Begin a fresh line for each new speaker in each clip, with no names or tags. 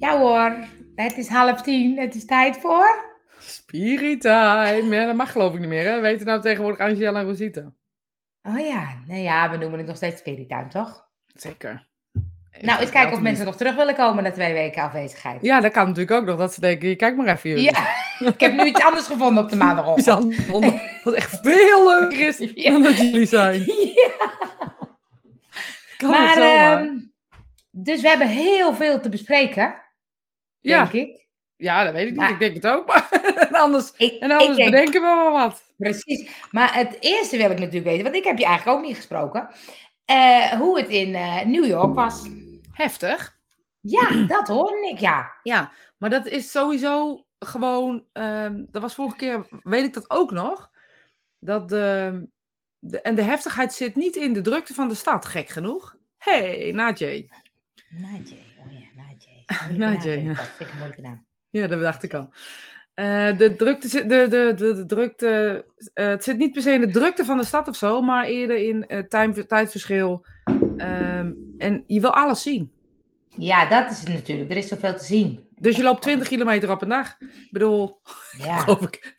Ja hoor, het is half tien. Het is tijd voor...
Spiritime. Ja, dat mag geloof ik niet meer. Hè? Weten nou tegenwoordig Angela en Rosita?
Oh ja, nee ja, we noemen het nog steeds Spiritime, toch?
Zeker.
Nou, eens kijken of mensen nog terug willen komen na twee weken afwezigheid.
Ja, dat kan natuurlijk ook nog. Dat ze denken, kijk maar even jullie.
Ja, ik heb nu iets anders gevonden op de maandagochtend.
Iets anders Wat echt veel leuker is
Ja.
dan dat jullie zijn.
Ja.
Kan
Maar,
het
ehm, dus we hebben heel veel te bespreken,
ja.
denk ik.
ja, dat weet ik niet.
Maar-
Ik denk het ook. Maar en anders,
Ik,
en anders
ik denk-
bedenken we wel wat.
Precies. Maar het eerste wil ik natuurlijk weten, want ik heb je eigenlijk ook niet gesproken, eh, hoe het in eh, New York was.
Heftig.
Ja, dat hoorde ik, ja.
Ja, maar dat is sowieso gewoon. ehm, dat was vorige keer, weet ik dat ook nog. Dat de, de, en de heftigheid zit niet in de drukte van de stad, gek genoeg. hey, Najee.
Najee, oh ja. Dat vind ik een mooie naam.
Ja, dat dacht ik al. Eh, de drukte, de, de, de, de drukte, eh, het zit niet per se in de drukte van de stad of zo, maar eerder in eh, time- tijdverschil. Ehm, en je wil alles zien.
Ja, dat is het natuurlijk. Er is zoveel te zien.
Dus je loopt 20 kilometer op een dag. Ik bedoel,
Ja.
geloof ik,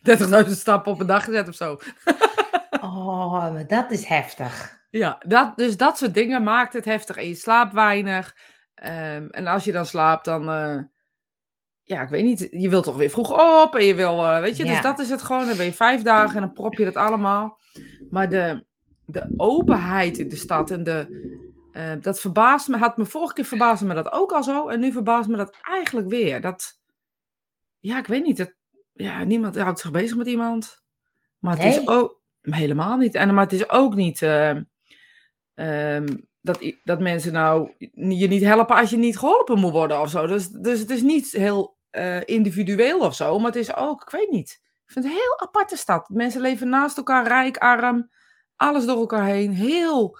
30.000 stappen op een dag gezet of zo.
Oh, maar dat is heftig.
Ja, dat, dus dat soort dingen maakt het heftig. En je slaapt weinig. Ehm, en als je dan slaapt, dan. eh, ja, ik weet niet. Je wilt toch weer vroeg op. En je wil. eh, weet je,
Ja.
dus dat is het gewoon. Dan ben je vijf dagen en dan prop je dat allemaal. Maar de, de openheid in de stad en de. eh, dat verbaast me. Had me vorige keer verbaasde me dat ook al zo. En nu verbaast me dat eigenlijk weer. Dat. Ja, ik weet niet. Het, ja, niemand houdt zich bezig met iemand. Maar het is ook. Helemaal niet. En, maar het is ook niet. ehm, ehm, dat, dat mensen nou je niet helpen als je niet geholpen moet worden of zo. Dus, dus het is niet heel eh, individueel of zo, maar het is ook, ik weet niet. Ik vind het een heel aparte stad. Mensen leven naast elkaar, rijk, arm, alles door elkaar heen. Heel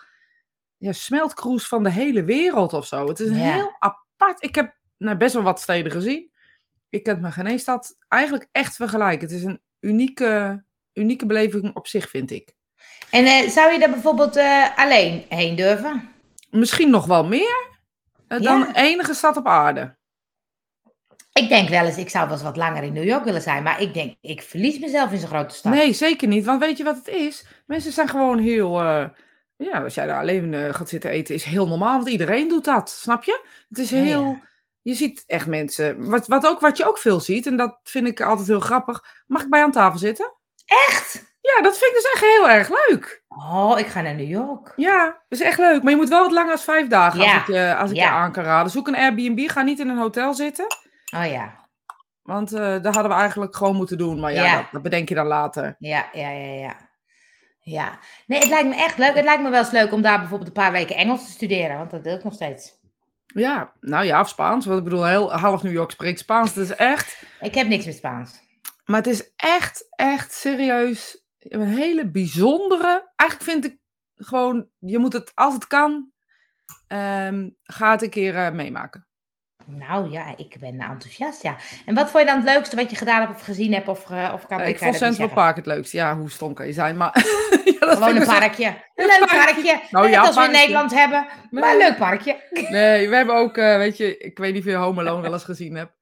ja, smeltkroes van de hele wereld of zo. Het is een
Ja.
heel apart. Ik heb nou, best wel wat steden gezien. Ik kan het met geen één stad eigenlijk echt vergelijken. Het is een unieke, unieke beleving op zich, vind ik.
En eh, zou je daar bijvoorbeeld eh, alleen heen durven?
Misschien nog wel meer eh, dan
Ja.
enige stad op aarde.
Ik denk wel eens, ik zou wel eens wat langer in New York willen zijn. Maar ik denk, ik verlies mezelf in zo'n grote stad.
Nee, zeker niet. Want weet je wat het is? Mensen zijn gewoon heel. eh, ja, als jij daar alleen eh, gaat zitten eten, is heel normaal. Want iedereen doet dat. Snap je? Het is
ja.
heel. Je ziet echt mensen. Wat, wat, ook, wat je ook veel ziet, en dat vind ik altijd heel grappig. Mag ik bij aan tafel zitten?
Echt?
Ja, dat vind ik dus echt heel erg leuk.
Oh, ik ga naar New York.
Ja, dat is echt leuk. Maar je moet wel wat langer dan vijf dagen
Ja,
als ik, je, als ik je aan kan raden. Zoek een Airbnb. Ga niet in een hotel zitten.
Oh ja,
Want eh dat hadden we eigenlijk gewoon moeten doen. Maar ja,
Ja.
Dat, dat bedenk je dan later.
ja, ja, ja, ja. Ja, nee, het lijkt me echt leuk. Het lijkt me wel eens leuk om daar bijvoorbeeld een paar weken Engels te studeren, want dat wil ik nog steeds.
Ja, nou ja, of Spaans. Want ik bedoel, heel, half New York spreekt Spaans. Dat is echt.
Ik heb niks met Spaans.
Maar het is echt, echt serieus. Een hele bijzondere. Eigenlijk vind ik gewoon, je moet het als het kan. ehm ga het een keer eh, meemaken.
Nou ja, ik ben enthousiast, ja. En wat vond je dan het leukste wat je gedaan hebt of gezien hebt? Of, ge- of kan
Eh,
kan
ik vond Central? Park het leukst. Ja, hoe stom kan je zijn? Maar ja, dat
Gewoon een
dus
parkje. Een leuk parkje.
Nou
Net
ja,
als we in. Nederland hebben. Maar een leuk parkje.
Nee, we hebben ook, eh, weet je, ik weet niet of je Home Alone wel eens gezien hebt.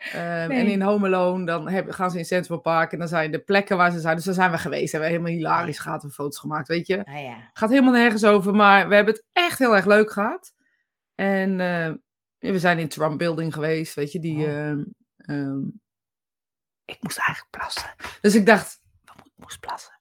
Ehm,
Nee.
En in Home Alone, dan heb, gaan ze in Central Park en dan zijn de plekken waar ze zijn. Dus daar zijn we geweest. Hebben we helemaal hilarisch gehad en foto's gemaakt, weet je.
Nou ja.
Gaat helemaal nergens over, maar we hebben het echt heel erg leuk gehad. En eh, we zijn in Trump Building geweest, weet je, die...
Oh.
ehm, ehm, ik moest eigenlijk plassen. Dus ik dacht, ik moest plassen.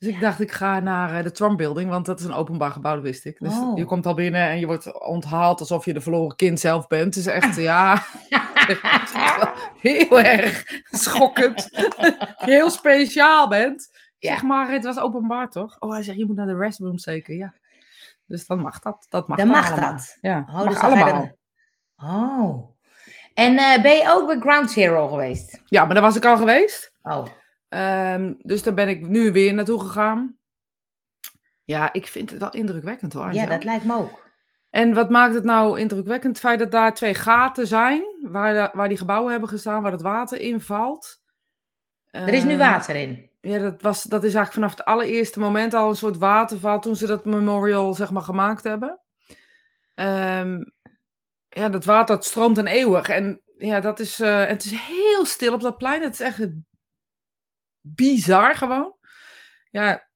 Dus ik dacht, ik ga naar eh, de Trump Building, want dat is een openbaar gebouw, dat wist ik. Dus
Oh.
je komt al binnen en je wordt onthaald alsof je de verloren kind zelf bent. Het is echt, ja, heel erg schokkend. heel speciaal bent.
Ja.
Zeg maar, het was openbaar toch? Oh, hij zegt, je moet naar de restroom zeker, ja. Dus dan mag dat. Dat mag
Dan mag
allemaal.
dat.
Ja,
Oh,
mag
dus
allemaal.
Oh. En eh, ben je ook bij Ground Zero geweest?
Ja, maar daar was ik al geweest.
Oh.
Ehm, dus daar ben ik nu weer naartoe gegaan. Ja, ik vind het wel indrukwekkend hoor.
Ja, dat lijkt me ook.
En wat maakt het nou indrukwekkend? Het feit dat daar twee gaten zijn, waar, de- waar die gebouwen hebben gestaan, waar het water in valt.
Er is nu
Ehm,
water in.
Ja, dat, was, dat is eigenlijk vanaf het allereerste moment al een soort waterval toen ze dat memorial zeg maar gemaakt hebben. Ehm, ja, dat water dat stroomt en eeuwig. En ja, dat is, eh, het is heel stil op dat plein. Het is echt bizar gewoon. Ja,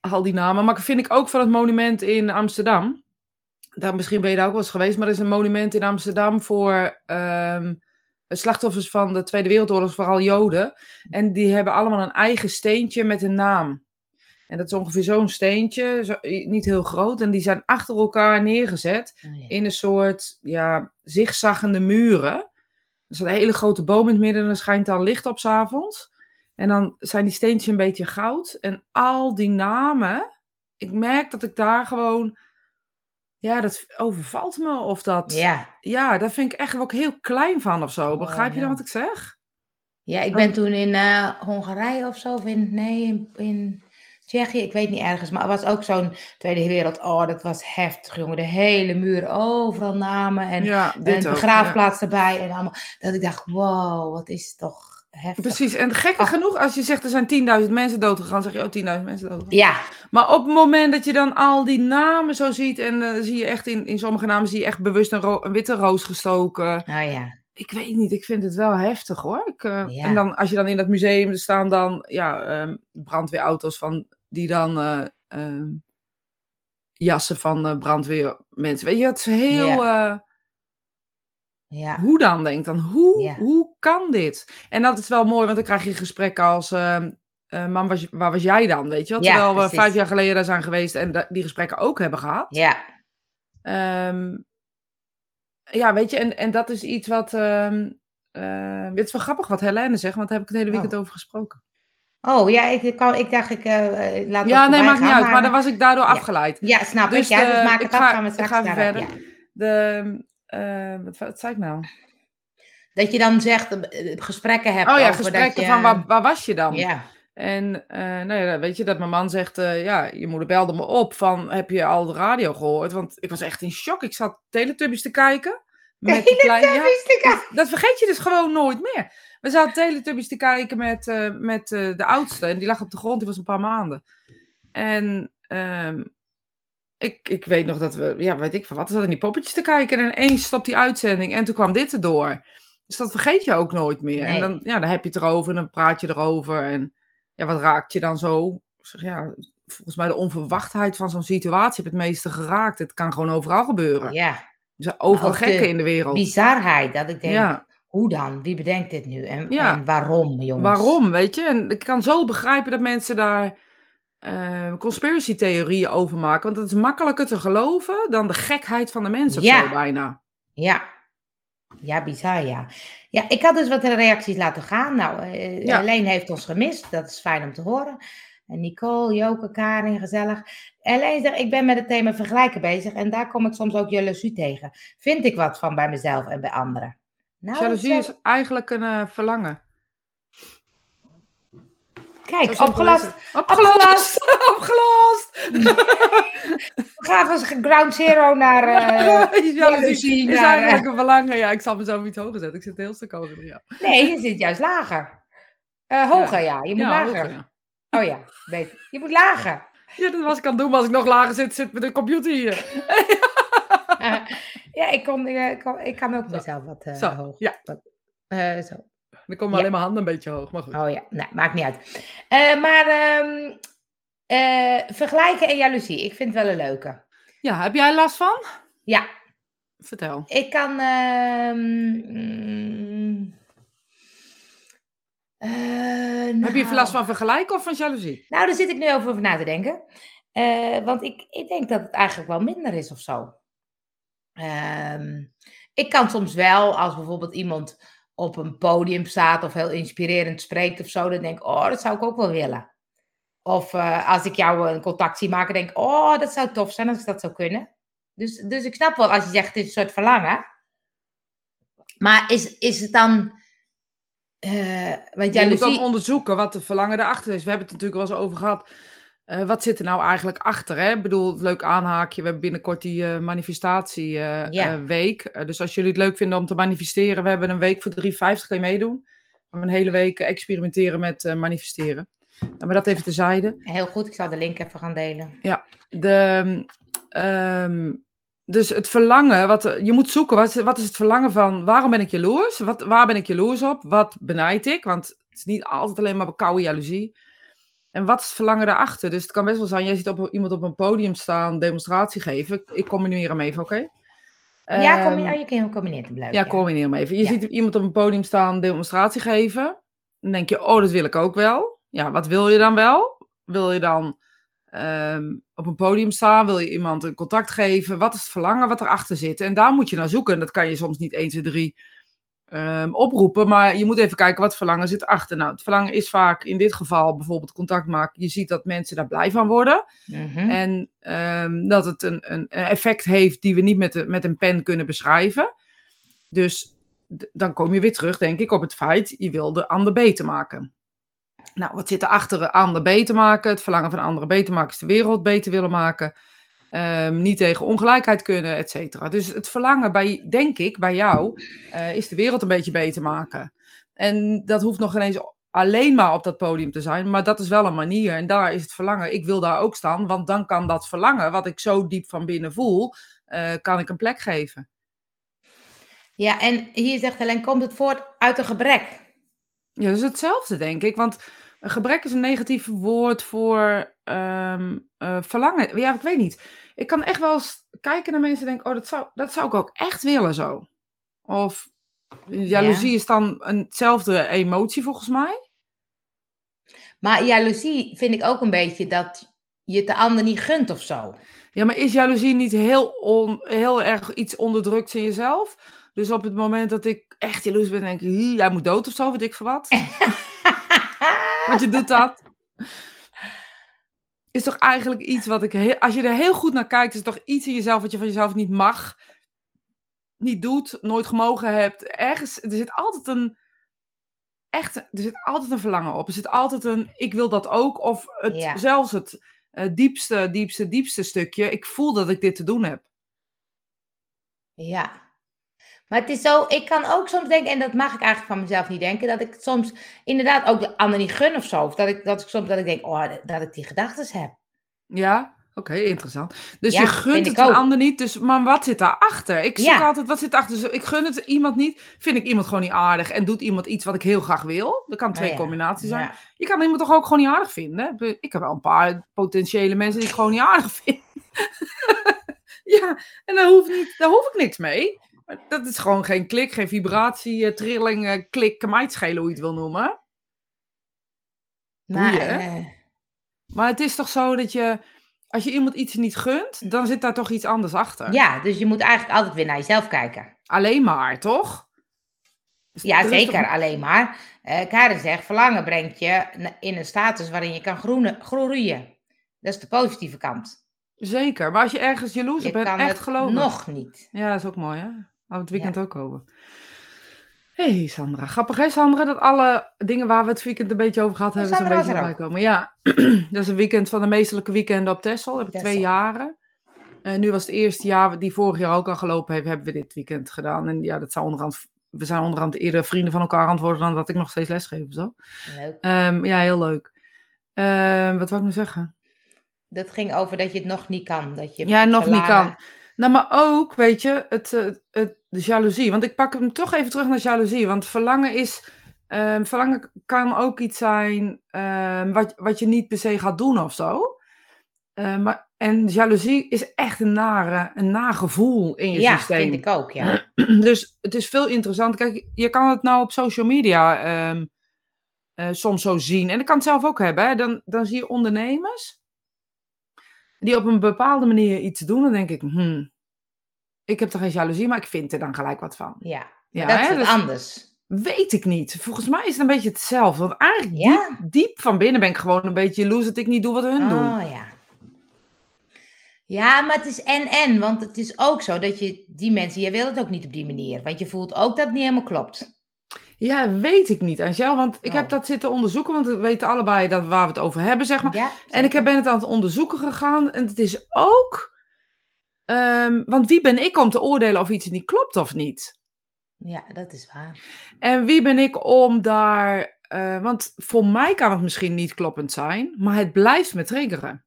al die namen. Maar vind ik ook van het monument in Amsterdam. Daar, misschien ben je daar ook wel eens geweest, maar er is een monument in Amsterdam voor ehm, slachtoffers van de Tweede Wereldoorlog, vooral Joden. En die hebben allemaal een eigen steentje met een naam. En dat is ongeveer zo'n steentje, zo, niet heel groot. En die zijn achter elkaar neergezet
Oh, ja.
in een soort ja, zigzaggende muren. Er staat een hele grote boom in het midden en er schijnt dan licht op 's avonds. En dan zijn die steentjes een beetje goud. En al die namen, ik merk dat ik daar gewoon, ja, dat overvalt me. Of dat, ja,
Ja.
daar vind ik echt ook heel klein van of zo.
Oh,
Begrijp je dan
ja.
wat ik zeg?
Ja, ik ben toen in eh, Hongarije of zo, of in, nee, in, in Tsjechië, ik weet niet ergens, maar het was ook zo'n Tweede Wereld. Oh, dat was heftig, jongen. De hele muur, overal namen en,
ja,
en
dit ook. ja.
begraafplaats erbij en allemaal. Dat ik dacht, wow, wat is toch heftig.
Precies, en gekke
Ach.
genoeg, als je zegt er zijn 10.000 mensen doodgegaan, zeg je oh 10.000 mensen doodgegaan.
Ja,
Maar op het moment dat je dan al die namen zo ziet, en eh, zie je echt in, in sommige namen zie je echt bewust een, ro- een witte roos gestoken.
nou ja.
Ik weet niet, ik vind het wel heftig hoor. Ik, eh,
Ja.
En dan als je dan in dat museum er staan dan ja, ehm, brandweerauto's van die dan eh, ehm, jassen van eh, brandweermensen. Weet je, het is heel.
Ja,
hoe dan denk dan? Hoe,
Ja.
hoe kan dit? En dat is wel mooi, want dan krijg je gesprekken als. ehm eh, mam, was, waar was jij dan? Weet je wel?
Ja,
Terwijl we
precies.
vijf jaar geleden daar zijn geweest en die gesprekken ook hebben gehad.
ja,
Ehm, ja, weet je, en, en dat is iets wat. ehm eh, het is wel grappig wat Helene zegt, want daar heb ik het hele weekend over gesproken.
Oh ja, ik, ik, kan, ik dacht ik eh, eh, laat
Ja, nee, maakt niet uit. Maar dan was ik daardoor
Ja.
afgeleid.
Ja, snap
Dus,
ik. Ja, dus
eh,
maak
ik
het af,
ga-
gaan we
ik
straks
ga verder.
ja.
De, eh, wat, wat zei ik nou?
Dat je dan zegt, eh, gesprekken hebt
Oh ja,
over
gesprekken
dat je...
van waar, waar was je dan?
Ja,
En eh, nou ja, weet je, dat mijn man zegt, eh, ja, je moeder belde me op van, heb je al de radio gehoord? Want ik was echt in shock. Ik zat Teletubbies te kijken. Met kleine, ja,
ik al.
dat vergeet je dus gewoon nooit meer. We zaten Teletubbies te kijken met, eh, met eh, de oudste. En die lag op de grond, die was een paar maanden. En ehm, ik, ik weet nog dat we, ja, weet ik van wat, zaten in die poppetjes te kijken. En ineens stopt die uitzending. En toen kwam dit erdoor. Dus dat vergeet je ook nooit meer. En dan, ja, dan heb je het erover en dan praat je erover. En ja, wat raakt je dan zo? Zeg, ja, volgens mij de onverwachtheid van zo'n situatie heb het meeste geraakt. Het kan gewoon overal gebeuren.
Ja,
Er overal gekken in de wereld.
bizarheid. Dat ik denk,
Ja.
hoe dan? Wie bedenkt dit nu? En,
Ja.
en waarom, jongens?
Waarom, weet je? En ik kan zo begrijpen dat mensen daar eh conspiracy theorieën over maken. Want het is makkelijker te geloven dan de gekheid van de mensen of zo bijna.
Ja. Ja, bizar, ja. Ja, ik had dus wat reacties laten gaan. Nou,
Ja.
Helene heeft ons gemist. Dat is fijn om te horen. En Nicole, Joke, Karin, gezellig. Helene zegt, ik ben met het thema vergelijken bezig. En daar kom ik soms ook jaloezie tegen. Vind ik wat van bij mezelf en bij anderen? Nou,
Jaloezie is eigenlijk een eh, verlangen.
Kijk,
is het. Opgelast! Opgelast!
We gaan van ground zero naar eh,
Jaloezie
jaloezie.
is
naar, eh,
eigenlijk een. Ja, ik zal mezelf iets hoger zetten. Ik zit heel stuk hoger. Ja,
nee, je zit juist lager. Eh, hoger, ja. Je moet
ja,
lager.
hoger, ja.
Oh ja, beter. Je moet lager.
Ja, dat was ik aan het doen. Maar als ik nog lager zit, zit met de computer hier.
Eh, ja, ik, kon, eh, ik, kon- ik kan ook mezelf wat eh,
Zo,
hoog.
ja.
Wat, eh, zo.
Dan komen
Ja.
alleen mijn handen een beetje hoog. Maar goed.
Oh ja, nee, maakt niet uit. Eh, maar ehm, eh, vergelijken en jaloezie, ik vind het wel een leuke.
Ja, heb jij last van?
Ja,
Vertel.
ik kan. ehm, mm, eh,
Heb je
nou,
last van vergelijken of van jaloezie?
Nou, daar zit ik nu over over na te denken. Eh, want ik, ik denk dat het eigenlijk wel minder is of zo. Ehm, ik kan soms wel, als bijvoorbeeld iemand op een podium staat of heel inspirerend spreekt of zo, dan denk ik, oh, dat zou ik ook wel willen. Of eh, als ik jou een contact zie maken, denk ik, oh, dat zou tof zijn als ik dat zou kunnen. Dus, dus ik snap wel als je zegt, het is een soort verlangen. Maar is, is het dan... eh want
Je moet dan
jaloezie...
onderzoeken wat de verlangen erachter is. We hebben het natuurlijk wel eens over gehad. Eh, wat zit er nou eigenlijk achter? Hè? Ik bedoel, leuk aanhaakje. We hebben binnenkort die eh, manifestatieweek.
Ja.
week. Eh, dus als jullie het leuk vinden om te manifesteren, we hebben een week voor 3,50 kan je meedoen. We een hele week experimenteren met manifesteren. Nou, maar dat even terzijde.
Heel goed, ik zal de link even gaan delen.
De, ehm, dus het verlangen, wat, je moet zoeken, wat, is- wat is het verlangen van, waarom ben ik jaloers? Wat, waar ben ik jaloers op? Wat benijd ik? Want het is niet altijd alleen maar koude jaloezie. En wat is het verlangen daarachter? Dus het kan best wel zijn, jij ziet op, iemand op een podium staan, demonstratie geven. Ik, combineer hem even, oké?
ja, kom
Ehm,
je, oh, je kan hem combineren. Leuk,
ja, combineer hem even. Je
Ja.
ziet iemand op een podium staan, demonstratie geven. Dan denk je, oh, dat wil ik ook wel. Ja, wat wil je dan wel? Wil je dan ehm, op een podium staan? Wil je iemand een contact geven? Wat is het verlangen wat erachter zit? En daar moet je naar zoeken. En dat kan je soms niet 1, 2, 3 ehm, oproepen. Maar je moet even kijken wat verlangen zit achter. Nou, het verlangen is vaak in dit geval bijvoorbeeld contact maken. Je ziet dat mensen daar blij van worden.
Mhm.
En ehm, dat het een, een effect heeft die we niet met, de, met een pen kunnen beschrijven. Dus dan kom je weer terug, denk ik, op het feit, je wil de ander beter maken. Nou, wat zit er achter de ander beter maken? Het verlangen van anderen beter maken is de wereld beter willen maken. Ehm, niet tegen ongelijkheid kunnen, et cetera. Dus het verlangen, bij, denk ik, bij jou, eh, is de wereld een beetje beter maken. En dat hoeft nog ineens alleen maar op dat podium te zijn, maar dat is wel een manier. En daar is het verlangen. Ik wil daar ook staan, want dan kan dat verlangen, wat ik zo diep van binnen voel, eh, kan ik een plek geven.
Ja, en hier zegt Helen, komt het voort uit een gebrek?
Ja, dat is hetzelfde, denk ik. Want een gebrek is een negatief woord voor ehm, eh, verlangen. Ja, ik weet niet. Ik kan echt wel eens kijken naar mensen en denken, oh, dat zou, dat zou ik ook echt willen zo. Of jaloezie is dan eenzelfde emotie volgens mij.
Maar jaloezie vind ik ook een beetje dat je het de ander niet gunt of zo.
Ja, maar is jaloezie niet heel, on, heel erg iets onderdrukt in jezelf? Dus op het moment dat ik echt jaloers ben, denk ik, "Hi, jij moet dood of zo, weet ik veel wat. Want je doet dat. Is toch eigenlijk iets wat ik, heel, als je er heel goed naar kijkt, is toch iets in jezelf wat je van jezelf niet mag, niet doet, nooit gemogen hebt. Ergens, er zit altijd een, echt, er zit altijd een verlangen op. Er zit altijd een, ik wil dat ook. Of het,
Ja.
zelfs het eh, diepste, diepste, diepste stukje, ik voel dat ik dit te doen heb.
Ja. Maar het is zo, ik kan ook soms denken, en dat mag ik eigenlijk van mezelf niet denken, dat ik soms inderdaad ook de ander niet gun of zo. Of dat ik, dat ik soms dat ik denk, oh, dat ik die gedachten heb.
Ja, oké, interessant. Dus
Ja,
je gunt het
ook.
ander niet, dus, maar wat zit daarachter? Ik zoek
Ja.
altijd, wat zit daarachter? Dus ik gun het iemand niet, vind ik iemand gewoon niet aardig en doet iemand iets wat ik heel graag wil. Dat kan twee
ja,
combinaties zijn. Je kan iemand toch ook gewoon niet aardig vinden? Ik- Ik heb wel een paar potentiële mensen die ik gewoon niet aardig vind. ja, en daar hoef, niet, daar hoef ik niks mee. Dat is gewoon geen klik, geen vibratie, eh, trilling, eh, klik, kan mij het schelen hoe je het wil noemen.
Maar,
Boeien, hè?
eh,
Maar het is toch zo dat je, als je iemand iets niet gunt, dan zit daar toch iets anders achter.
ja, dus je moet eigenlijk altijd weer naar jezelf kijken.
Alleen maar, toch? Dus
Ja,
er
zeker.
toch-
Alleen maar. Karen zegt, verlangen brengt je in een status waarin je kan groenen, groeien. Dat is de positieve kant.
Zeker, maar als je ergens jaloers
Je
op bent, echt geloven.
nog niet.
Ja, dat is ook mooi, hè? Hadden we het weekend ook over. Hé, hey, Sandra. Grappig, hè, Sandra? Dat alle dingen waar we het weekend een beetje over gehad
Oh,
hebben, zo'n beetje
er
erbij komen. Ja, dat is een weekend van de meestelijke weekenden op Texel. heb ik twee jaren. En nu was het eerste jaar, die vorig jaar ook al gelopen heeft, hebben we dit weekend gedaan. En ja, dat zou onderhand, we zijn onderhand eerder vrienden van elkaar antwoorden dan dat ik nog steeds lesgeef of zo.
Leuk.
Ehm, ja, heel leuk. Ehm, wat wou ik nu zeggen?
Dat ging over dat je het nog niet kan. Dat je
Ja, nog niet kan. Nou, maar ook, weet je, het, eh, het, de jaloezie. Want ik pak hem toch even terug naar jaloezie. Want verlangen is. ehm, verlangen kan ook iets zijn ehm, wat, wat je niet per se gaat doen of zo. Eh, maar, en jaloezie is echt een nare, een naar gevoel in je
Ja,
systeem.
vind ik ook, ja.
Dus het is veel interessant. Kijk, je kan het nou op social media ehm, eh, soms zo zien. En ik kan het zelf ook hebben. Hè. Dan, dan zie je ondernemers die op een bepaalde manier iets doen. Dan denk ik, hmm, ik heb er geen jaloezie, maar ik vind er dan gelijk wat van.
Ja, dat is
hè, dus-
anders.
Weet ik niet. Volgens mij is het een beetje hetzelfde. Want eigenlijk
Ja.
diep, diep van binnen ben ik gewoon een beetje jaloers dat ik niet doe wat hun doen.
Oh ja. Ja, maar het is en-en. Want het is ook zo dat je die mensen, je wil het ook niet op die manier. Want je voelt ook dat het niet helemaal klopt.
Ja, weet ik niet, Angel. Want ik
Oh.
heb dat zitten onderzoeken, want we weten allebei dat waar we het over hebben, zeg maar.
Ja,
En ik heb- ben het aan het onderzoeken gegaan. En het is ook. ehm, want wie ben ik om te oordelen of iets niet klopt of niet?
Ja, dat is waar.
En wie ben ik om daar. eh, want voor mij kan het misschien niet kloppend zijn, maar het blijft me triggeren.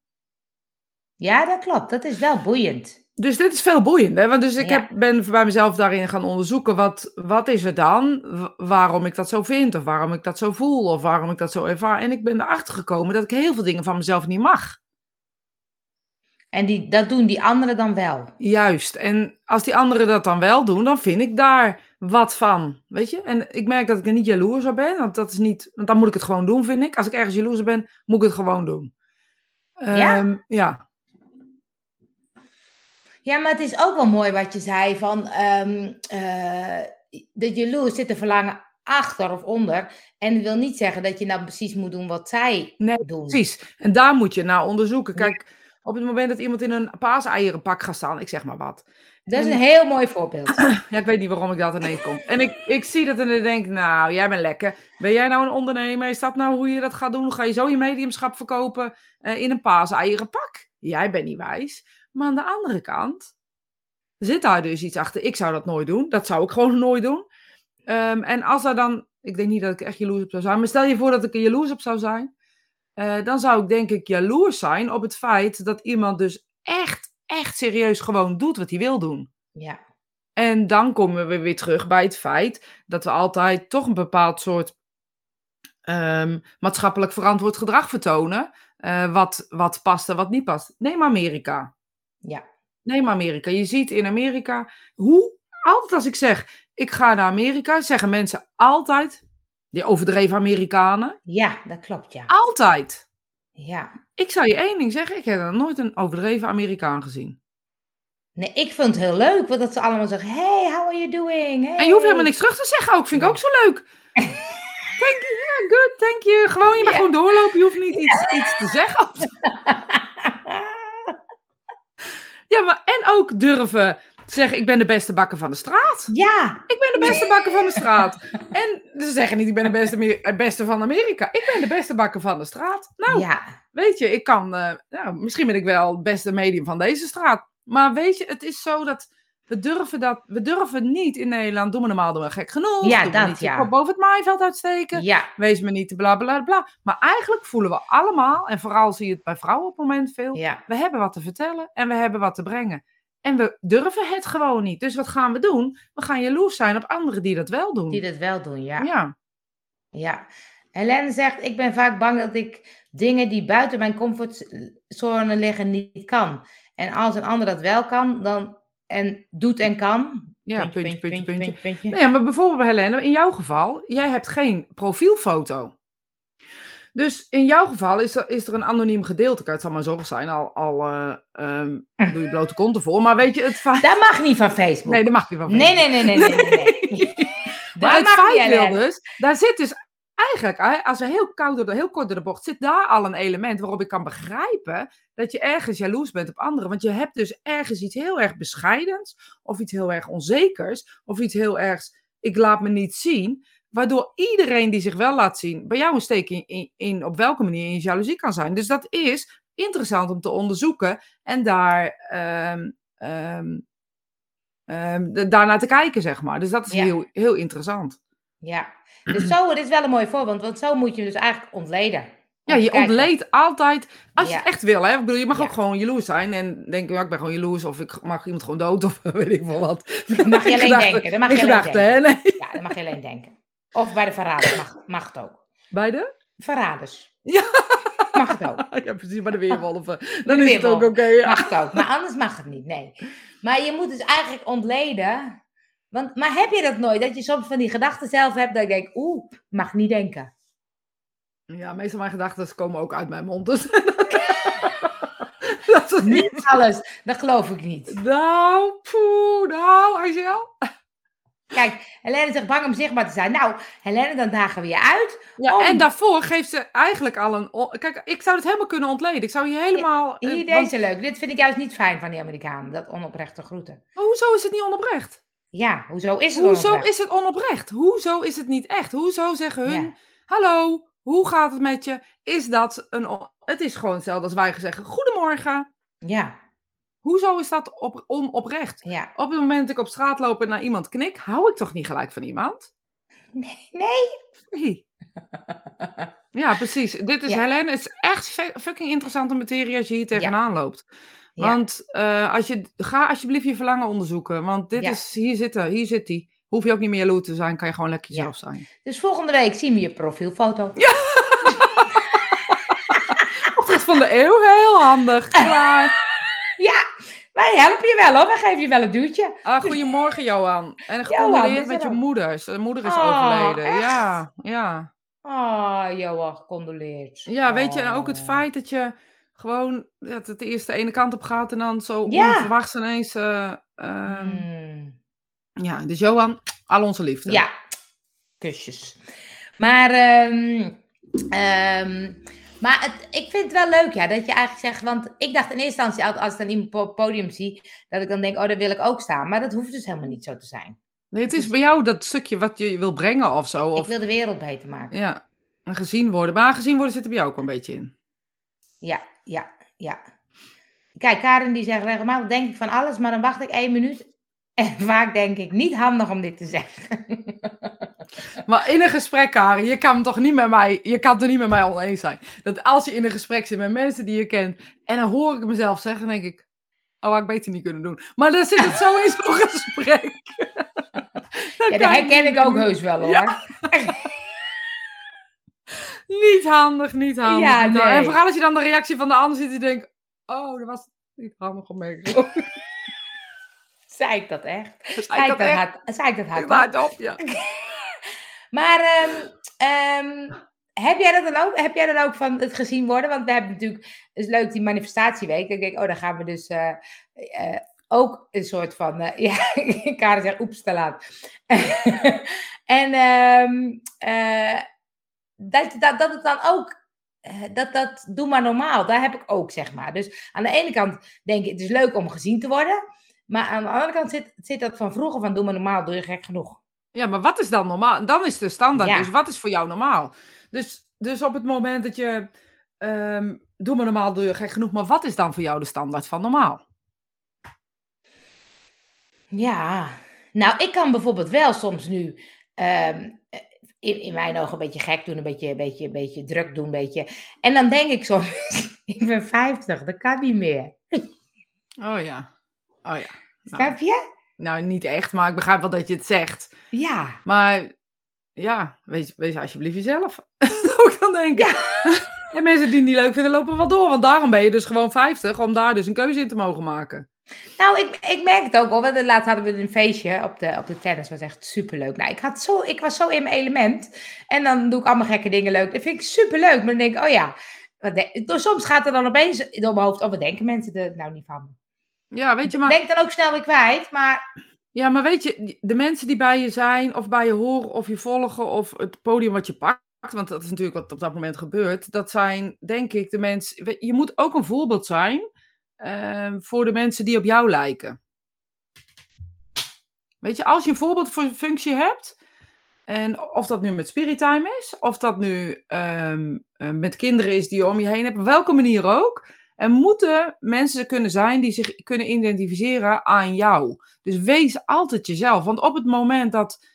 Ja, dat klopt. Dat is wel boeiend.
Dus dit is veel boeiender. Want dus ik
Ja.
heb, ben bij mezelf daarin gaan onderzoeken. Wat, wat is het dan? Waarom ik dat zo vind? Of waarom ik dat zo voel? Of waarom ik dat zo ervaar? En ik ben erachter gekomen dat ik heel veel dingen van mezelf niet mag.
En die, dat doen die anderen dan wel.
Juist. En als die anderen dat dan wel doen, dan vind ik daar wat van. Weet je? En ik merk dat ik er niet jaloers op ben. Want, dat is niet, want dan moet ik het gewoon doen, vind ik. Als ik ergens jaloers op ben, moet ik het gewoon doen.
Ja?
Ehm, ja.
Ja, maar het is ook wel mooi wat je zei van ehm eh dat jaloers zit een verlangen achter of onder. En dat wil niet zeggen dat je nou precies moet doen wat zij
Nee,
doen.
Precies. En daar moet je naar onderzoeken.
Ja.
Kijk, op het moment dat iemand in een paaseierenpak gaat staan, ik zeg maar wat.
Dat is
En-
een heel mooi voorbeeld.
Ja, ik weet niet waarom ik dat ineens kom. En ik, ik zie dat en dan denk ik, nou, jij bent lekker. Ben jij nou een ondernemer? Is dat nou hoe je dat gaat doen? Ga je zo je mediumschap verkopen eh, in een paaseierenpak? Jij bent niet wijs. Maar aan de andere kant zit daar dus iets achter. Ik zou dat nooit doen. Dat zou ik gewoon nooit doen. Ehm, en als er dan, ik denk niet dat ik echt jaloers op zou zijn, maar stel je voor dat ik er jaloers op zou zijn, eh, dan zou ik denk ik jaloers zijn op het feit dat iemand dus echt, echt serieus gewoon doet wat hij wil doen.
Ja,
En dan komen we weer terug bij het feit dat we altijd toch een bepaald soort ehm, maatschappelijk verantwoord gedrag vertonen. eh, wat, wat past en wat niet past. Neem Amerika.
Ja,
Neem Amerika. Je ziet in Amerika hoe, altijd als ik zeg, ik ga naar Amerika, zeggen mensen altijd, die overdreven Amerikanen,
ja, dat klopt, ja.
altijd.
ja.
Ik zou je één ding zeggen, ik heb nog nooit een overdreven Amerikaan gezien.
Nee, ik vind het heel leuk, want dat ze allemaal zeggen, hey, how are you doing? Hey.
En je hoeft helemaal niks terug te zeggen ook, vind ik ook zo leuk. Thank you, yeah, good, thank you. Gewoon, je mag
Ja.
gewoon doorlopen, je hoeft niet iets, iets te zeggen. Ja, maar en ook durven zeggen, ik ben de beste bakker van de straat.
Ja,
Ik ben de beste bakker van de straat. En ze zeggen niet, ik ben de beste, eh, beste van Amerika. Ik ben de beste bakker van de straat. Nou,
ja,
weet je, ik kan, eh, nou, misschien ben ik wel het beste medium van deze straat. Maar weet je, het is zo dat we durven dat, we durven niet in Nederland, doen we normaal doen we gek genoeg.
Ja,
doen
dat,
niet
ja.
boven het maaiveld uitsteken.
ja,
Wees me niet te bla bla bla. Maar eigenlijk voelen we allemaal, en vooral zie je het bij vrouwen op het moment veel,
ja,
we hebben wat te vertellen en we hebben wat te brengen. En we durven het gewoon niet. Dus wat gaan we doen? We gaan jaloers zijn op anderen die dat wel doen.
die dat wel doen, ja.
ja.
Ja. Helene zegt, ik ben vaak bang dat ik dingen die buiten mijn comfortzone liggen niet kan. En als een ander dat wel kan, dan en doet en kan.
Ja, puntje, puntje, puntje.
puntje.
Nee, maar bijvoorbeeld Helene, in jouw geval, jij hebt geen profielfoto. Dus in jouw geval is er, is er een anoniem gedeelte. Kijk, het zal maar zorg zijn, al, al eh, ehm, doe je blote kont ervoor. Maar weet je, het feit...
Dat mag niet van Facebook.
Nee, dat mag niet van
nee, nee, nee, nee, nee, nee, nee.
Maar
Dat
het
mag niet,
feit wil
Helene.
dus, daar zit dus eigenlijk, als we heel, koud door de, heel kort door de bocht, zit daar al een element waarop ik kan begrijpen dat je ergens jaloers bent op anderen. Want je hebt dus ergens iets heel erg bescheidens, of iets heel erg onzekers, of iets heel ergs, ik laat me niet zien. Waardoor iedereen die zich wel laat zien, bij jou een steek in, in, in op welke manier je jaloezie kan zijn. Dus dat is interessant om te onderzoeken en daar, daarnaar te kijken, zeg maar. Dus dat is
Ja.
heel, heel interessant.
Ja, dus zo, dit is wel een mooi voorbeeld, want zo moet je dus eigenlijk ontleden.
Ja, je
kijken.
ontleedt altijd, als je het echt wil, hè. Ik bedoel, je mag
Ja.
ook gewoon jaloers zijn en denken, ja, ik ben gewoon jaloers, of ik mag iemand gewoon dood, of weet ik veel wat.
Dat mag je alleen
gedachten-
denken. Dat mag je alleen
gedachten,
denken.
Nee.
Ja, dat mag je alleen denken. Of bij de verraders mag, mag het ook.
Beide?
Verraders.
Ja.
Mag het ook.
Ja, precies, bij de weerwolven. Dan
de
is het ook oké, ja.
Mag het ook. Maar anders mag het niet, nee. Maar je moet dus eigenlijk ontleden. Want, maar heb je dat nooit? Dat je soms van die gedachten zelf hebt dat je denkt, oeh, mag niet denken.
Ja, meestal mijn gedachten komen ook uit mijn mond, dus... dat is niet...
Niet alles, dat geloof ik niet.
Nou, poeh, nou, Angel.
Kijk, Helene zegt bang om zichtbaar te zijn. Nou, Helene, dan dagen we je uit.
Ja,
Om-
en daarvoor geeft ze eigenlijk al een... Kijk, ik zou het helemaal kunnen ontleden. Ik zou je helemaal... eh,
Hier,
want-
deze leuk. Dit vind ik juist niet fijn van die Amerikanen, dat onoprechte groeten.
Maar hoezo is het niet onoprecht?
Ja, hoezo is het
Hoezo
onoprecht?
is het onoprecht? Hoezo is het niet echt? Hoezo zeggen hun...
Ja.
Hallo, hoe gaat het met je? Is dat een... Het is gewoon hetzelfde als wij zeggen... Goedemorgen.
Ja,
Hoezo is dat op, onoprecht?
ja.
Op het moment dat ik op straat loop en naar iemand knik... hou ik toch niet gelijk van iemand?
Nee, nee.
Nee. Ja, precies. Dit is
Ja.
Helene. Het is echt fucking interessante materie als je hier tegenaan loopt.
Ja.
Want eh, als je, ga alsjeblieft je verlangen onderzoeken. Want dit
Ja.
is, hier zit, hij, hier zit hij. Hoef je ook niet meer jaloers te zijn, kan je gewoon lekker
Ja.
jezelf zijn.
Dus volgende week zien we je profielfoto.
Opdracht van de eeuw, heel handig. Klaar.
Ja, wij helpen je wel hoor. Wij geven je wel een duwtje.
Ah, goedemorgen Johan. En gecondoleerd met je moeder. Zijn moeder is
Oh,
overleden.
echt?
Ja, ja.
Oh, Johan, gecondoleerd.
Ja, weet je, en ook het
Oh.
feit dat je gewoon dat het eerst de ene kant op gaat en dan zo
Ja.
onverwachts ineens. eh, ehm,
Hmm.
Ja, dus Johan, al onze liefde.
Ja, kusjes. Maar, ehm, ehm, maar het, ik vind het wel leuk, ja, dat je eigenlijk zegt, want ik dacht in eerste instantie, als- als ik dan iemand op het podium zie, dat ik dan denk, oh, daar wil ik ook staan. Maar dat hoeft dus helemaal niet zo te zijn.
Nee, het is bij jou dat stukje wat je wil brengen of zo.
Ik
Of,
wil de wereld beter maken.
Ja, en gezien worden. Maar gezien worden zit er bij jou ook wel een beetje in.
Ja, ja, ja. Kijk, Karin die zegt regelmatig, denk ik van alles, maar dan wacht ik één minuut. En vaak denk ik, niet handig om dit te zeggen.
Maar in een gesprek, Karin, je kan toch niet met mij, je kan het er niet met mij oneens zijn. Dat als je in een gesprek zit met mensen die je kent, en dan hoor ik mezelf zeggen, dan denk ik, oh, had ik beter niet kunnen doen. Maar dan zit het zo in zo'n gesprek.
Ja, dat herken ik ook heus wel hoor.
Ja. Niet handig, niet handig.
Ja.
En vooral als je dan de reactie van de ander ziet, die denkt, oh, dat was niet handig opmerking.
Zei ik dat echt?
Zei ik
ik
dat echt?
hard- zei ik dat hard?
Op, ja.
Maar ehm, ehm, heb, jij dat dan ook, heb jij dan ook van het gezien worden? Want we hebben natuurlijk, het is leuk die manifestatieweek. Dan denk ik, oh, dan gaan we dus eh, eh, ook een soort van, eh, ja, Karen zegt oeps te laat. en ehm, eh, dat, dat, dat het dan ook, eh, dat, dat doe maar normaal, daar heb ik ook, zeg maar. Dus aan de ene kant denk ik, het is leuk om gezien te worden. Maar aan de andere kant zit, zit dat van vroeger van doe maar normaal, doe je gek genoeg.
Ja, maar wat is dan normaal? Dan is de standaard.
Ja.
Dus wat is voor jou normaal? Dus, dus op het moment dat je. ehm, doe maar normaal, doe je gek genoeg. Maar wat is dan voor jou de standaard van normaal?
Ja, nou, ik kan bijvoorbeeld wel soms nu ehm, in, in mijn ogen een beetje gek doen, een beetje, een beetje, een beetje druk doen, een beetje. En dan denk ik soms, ik ben 50, dat kan niet meer.
Oh ja. Oh ja. Nou,
Snap je?
nou, niet echt, maar ik begrijp wel dat je het zegt.
Ja.
Maar ja, wees, wees alsjeblieft jezelf. Ik dan denken. En mensen die het niet leuk vinden, lopen wel door. Want daarom ben je dus gewoon 50, om daar dus een keuze in te mogen maken.
Nou, ik, ik merk het ook al. Laatst hadden we een feestje op de, op de tennis. was echt superleuk. Nou, ik, had zo, ik was zo in mijn element. En dan doe ik allemaal gekke dingen leuk. Dat vind ik superleuk. Maar dan denk ik, oh ja. Soms gaat er dan opeens door mijn hoofd. Oh, wat denken mensen er nou niet van?
Ja, weet je, maar...
denk dan ook snel weer kwijt. Maar
Ja, maar weet je, de mensen die bij je zijn, of bij je horen, of je volgen, of het podium wat je pakt, want dat is natuurlijk wat op dat moment gebeurt, dat zijn, denk ik, de mensen. Je moet ook een voorbeeld zijn ehm, voor de mensen die op jou lijken. Weet je, als je een voorbeeldfunctie hebt, en of dat nu met Spirit-time is, of dat nu ehm, eh, met kinderen is die je om je heen hebt, op welke manier ook, er moeten mensen kunnen zijn die zich kunnen identificeren aan jou. Dus wees altijd jezelf. Want op het moment dat.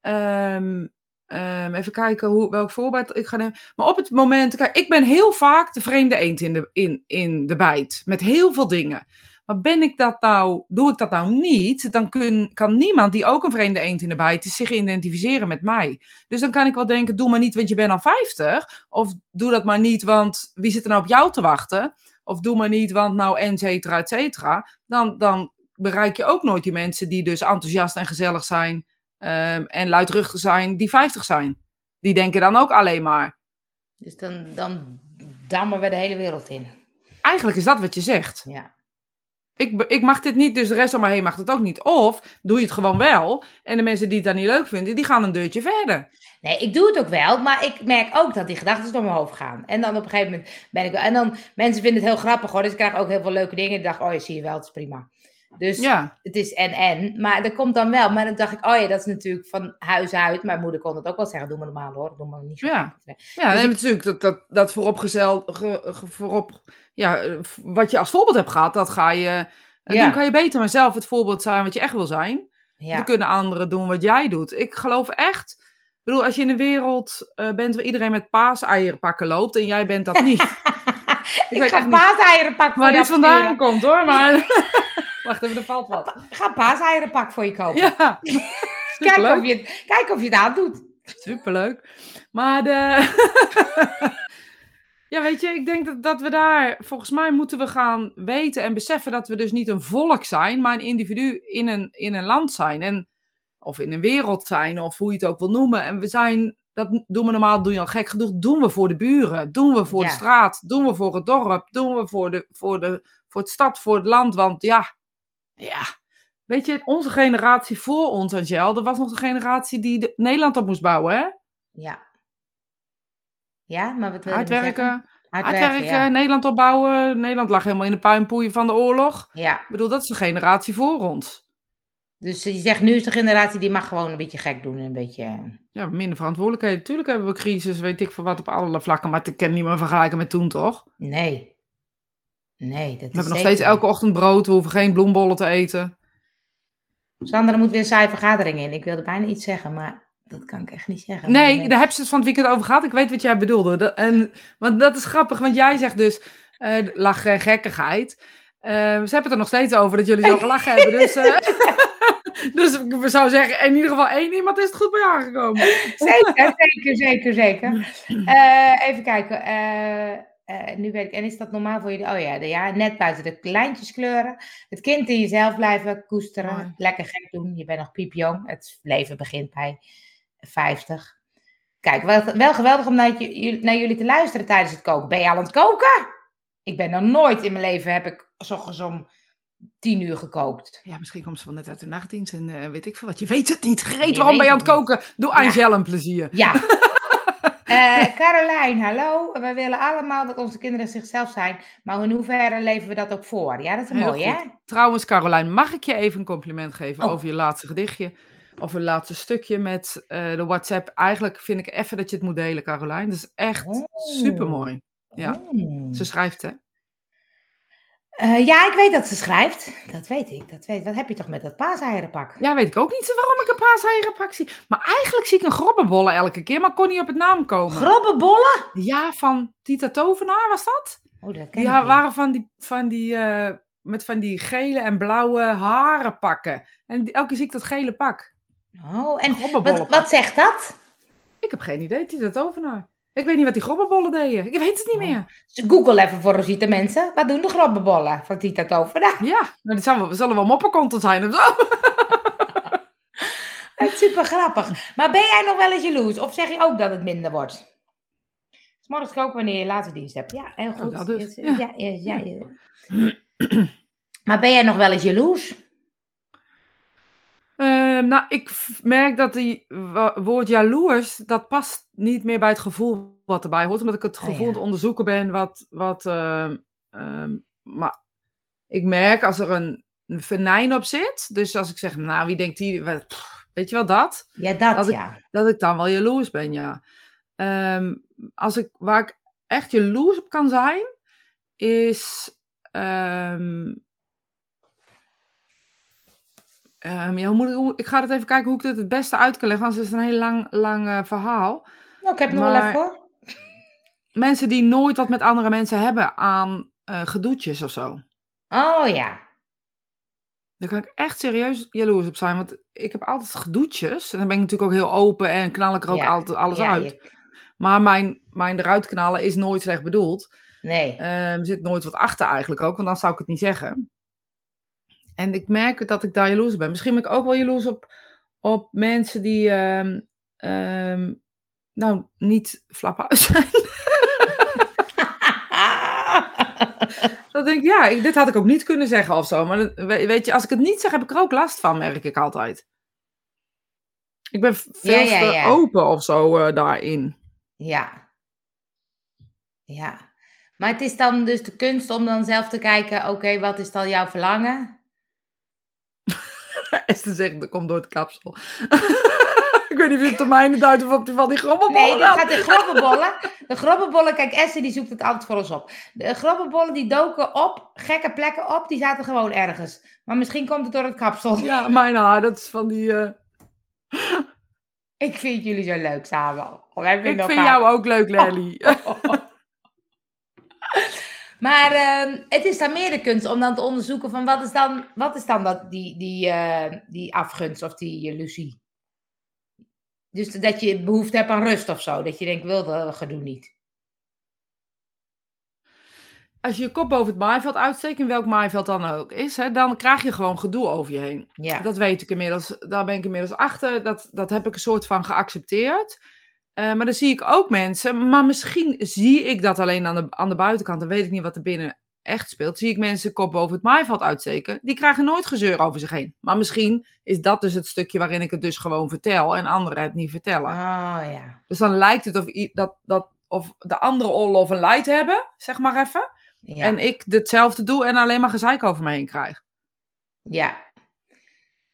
ehm, ehm, even kijken hoe, welk voorbeeld ik ga nemen. Maar op het moment. Kijk, ik ben heel vaak de vreemde eend in de, in, in de bijt. Met heel veel dingen. Maar ben ik dat nou, doe ik dat nou niet, dan kan niemand die ook een vreemde eend in de bijt is zich identificeren met mij. Dus dan kan ik wel denken, doe maar niet, want je bent al 50. Of doe dat maar niet, want wie zit er nou op jou te wachten? Of doe maar niet, want nou, et cetera, et cetera. Dan, dan bereik je ook nooit die mensen die dus enthousiast en gezellig zijn ehm, en luidruchtig zijn, die 50 zijn. Die denken dan ook alleen maar.
Dus dan, dan dammen we de hele wereld in.
Eigenlijk is dat wat je zegt.
Ja.
Ik, ik mag dit niet, dus de rest om me heen mag het ook niet. Of doe je het gewoon wel. En de mensen die het dan niet leuk vinden, die gaan een deurtje verder.
Nee, ik doe het ook wel, maar ik merk ook dat die gedachten door mijn hoofd gaan. En dan op een gegeven moment ben ik wel. En dan, mensen vinden het heel grappig hoor, dus ik krijg ook heel veel leuke dingen. Ik dacht, oh, je zie je wel, het is prima. Dus
Ja,
het is en en. Maar dat komt dan wel. Maar dan dacht ik, oh ja, dat is natuurlijk van huis uit. Mijn moeder kon het ook wel zeggen, doe maar normaal hoor, doe maar niet zo.
Ja. ja
Dus ik-
natuurlijk dat, dat, dat ge, ge- voorop, ja, wat je als voorbeeld hebt gehad, dat ga je, eh,
Ja.
dan kan je beter maar zelf het voorbeeld zijn wat je echt wil zijn.
Ja.
Dan kunnen anderen doen wat jij doet. Ik geloof echt, ik bedoel, als je in een wereld eh, bent waar iedereen met paaseieren pakken loopt en jij bent dat niet.
ik ga paaseieren pakken voor
waar dit vandaan komt hoor, maar... Wacht even, er valt wat.
Ik ga paaseieren pakken voor je kopen.
Ja,
Kijk of, je, kijk of je het aandoet.
Superleuk. Maar de... ja, weet je, ik denk dat, dat we daar... Volgens mij moeten we gaan weten en beseffen dat we dus niet een volk zijn, maar een individu in een, in een land zijn. En, of in een wereld zijn, of hoe je het ook wil noemen. En we zijn... Dat doen we normaal, doe je al gek genoeg. Doen we voor de buren, doen we voor
Ja.
de straat, doen we voor het dorp, doen we voor, de, voor, de, voor het stad, voor het land. Want ja, ja, weet je, onze generatie voor ons, Angel, dat was nog de generatie die de, Nederland op moest bouwen, hè?
Ja. Ja, maar wat wil je
Hard
ermee
werken,
zeggen?
hard
Hard
werken,
werken, ja.
Nederland opbouwen. Nederland lag helemaal in de puinpoeien van de oorlog.
ja.
Ik bedoel, dat is de generatie voor ons.
Dus je zegt nu is de generatie die mag gewoon een beetje gek doen. Een beetje... eh,
Ja, minder verantwoordelijkheden. Tuurlijk hebben we crisis, weet ik veel wat, op allerlei vlakken. Maar ik kan niet meer vergelijken met toen, toch?
Nee. Nee, dat is
We hebben nog steeds elke ochtend brood. We hoeven geen bloembollen te eten.
Sandra moet weer een saaie vergadering in. Ik wilde bijna iets zeggen, maar dat kan ik echt niet zeggen.
Nee, daar heb je het van het weekend over gehad. Ik weet wat jij bedoelde. Dat, en, want dat is grappig, want jij zegt dus, eh lach en gekkigheid. Eh, ze hebben het er nog steeds over dat jullie zo gelachen hebben. Dus, dus ik zou zeggen, in ieder geval één iemand is het goed bij aangekomen.
Zeker, zeker, zeker, zeker. Eh, even kijken. eh, eh, nu weet ik, en is dat normaal voor jullie? Oh ja, de, ja, net buiten de lijntjes kleuren. Het kind in jezelf blijven koesteren. Lekker gek doen. Je bent nog piepjong. Het leven begint bij 50. Kijk, wel, wel geweldig om naar, naar jullie te luisteren tijdens het koken. Ben je al aan het koken? Ik ben nog nooit in mijn leven, heb ik s ochtends om tien uur gekookt.
Ja, misschien komt ze wel net uit de nachtdienst en eh, weet ik veel wat. Je weet het niet. Greet, waarom ben je aan het koken? Doe
Ja.
Angel een plezier.
Ja. Eh Carolijn, hallo. We willen allemaal dat onze kinderen zichzelf zijn. Maar in hoeverre leven we dat ook voor? Ja, dat is
Heel
mooi, hè?
Trouwens, Carolijn, mag ik je even een compliment geven
Oh.
over je laatste gedichtje? Of een laatste stukje met eh, de WhatsApp. Eigenlijk vind ik even dat je het moet delen, Carolijn. Dat is echt
Oh.
supermooi. Ja.
Hmm.
Ze schrijft, hè?
Eh, ja, ik weet dat ze schrijft. Dat weet ik. Dat weet. Wat heb je toch met dat paaseierenpak?
Ja, weet ik ook niet zo waarom ik een paaseieren zie. Maar eigenlijk zie ik een grobbenbollen elke keer, maar kon niet op het naam komen.
Grobbenbollen?
ja, van Tita Tovenaar was dat?
Oh, dat ken ik niet.
waren van die, van die eh, met van die gele en blauwe haren pakken. En elke keer zie ik dat gele pak.
Oh, en wat, wat zegt dat?
Ik heb geen idee, Tita Tovenaar. Ik weet niet wat die grobbenbollen deden. Ik weet het niet
Oh.
meer.
Google even voor Rosita mensen. Wat doen de grobbenbollen van Tita Tovera?
Ja, nou, dit zal wel, zullen wel moppenkonten zijn of zo.
Dat is super grappig. Maar ben jij nog wel eens jaloers? Of zeg je ook dat het minder wordt? Morgens koken wanneer je later dienst hebt. Ja, heel goed.
dat dus.
Ja, ja, ja, ja. Maar ben jij nog wel eens jaloers?
Eh, nou, ik merk dat die woord jaloers, dat past niet meer bij het gevoel wat erbij hoort. Omdat ik het
Oh,
gevoel
ja.
het onderzoeken ben wat... wat ehm, ehm, maar ik merk als er een, een venijn op zit. Dus als ik zeg, nou, wie denkt die... Weet je wel dat?
Ja, dat
Dat ik-
ja.
Dat ik dan wel jaloers ben, ja. Ehm, als ik, waar ik echt jaloers op kan zijn, is... ehm, ehm, ja, hoe moet ik, hoe- ik ga het even kijken hoe ik dit het beste uit kan leggen, is het een heel lang, lang eh, verhaal.
Nou, ik heb nog wel even.
Mensen die nooit wat met andere mensen hebben aan eh gedoetjes of zo.
Oh ja.
Daar kan ik echt serieus jaloers op zijn, want ik heb altijd gedoetjes. En dan ben ik natuurlijk ook heel open en knal ik er ook
Ja,
altijd alles
ja,
uit.
je-
Maar mijn, mijn eruit knallen is nooit slecht bedoeld.
nee.
Ehm, er zit nooit wat achter eigenlijk ook, want dan zou ik het niet zeggen. En ik merk dat ik daar jaloers op ben. Misschien ben ik ook wel jaloers op, op mensen die ehm, ehm, nou niet flap uit zijn. Dan denk ik, ja, dit had ik ook niet kunnen zeggen of zo. Maar dat- we- weet je, als ik het niet zeg, heb ik er ook last van, merk ik altijd. Ik ben veel
Ja, ja,
te
ja.
open of zo eh, daarin.
Ja. Ja. Maar het is dan dus de kunst om dan zelf te kijken, oké, wat is dan jouw verlangen?
Esther zegt, dat komt door het kapsel. ik weet niet of je het termijnen duidt of op die van die grommelbollen
Nee,
dan.
gaat de grobbenbollen. De grobbenbollen, kijk, Essie die zoekt het altijd voor ons op. De grobbenbollen die doken op, gekke plekken op, die zaten gewoon ergens. Maar misschien komt het door het kapsel.
Ja, mijn haar, dat is van die... eh,
Ik vind jullie zo leuk samen.
Ik vind jou ook leuk, Lely.
Maar ehm, het is dan meer de kunst om dan te onderzoeken van wat is dan, wat is dan dat, die, die, eh, die afgunst of die jaloezie. Dus dat je behoefte hebt aan rust of zo. Dat je denkt, wil dat gedoe niet.
Als je je kop boven het maaiveld uitsteekt, in welk maaiveld dan ook is, hè, dan krijg je gewoon gedoe over je heen.
Ja.
Dat weet ik inmiddels. Daar ben ik inmiddels achter. Dat, dat heb ik een soort van geaccepteerd. Eh, maar dan zie ik ook mensen, maar misschien zie ik dat alleen aan de, aan de buitenkant. Dan weet ik niet wat er binnen echt speelt. Zie ik mensen kop boven het maaiveld uitsteken. Die krijgen nooit gezeur over zich heen. Maar misschien is dat dus het stukje waarin ik het dus gewoon vertel en anderen het niet vertellen.
Oh ja.
Dus dan lijkt het of, dat, dat, of de andere Olaf een light hebben, zeg maar even.
Ja.
En ik hetzelfde doe en alleen maar gezeik over me heen krijg.
Ja.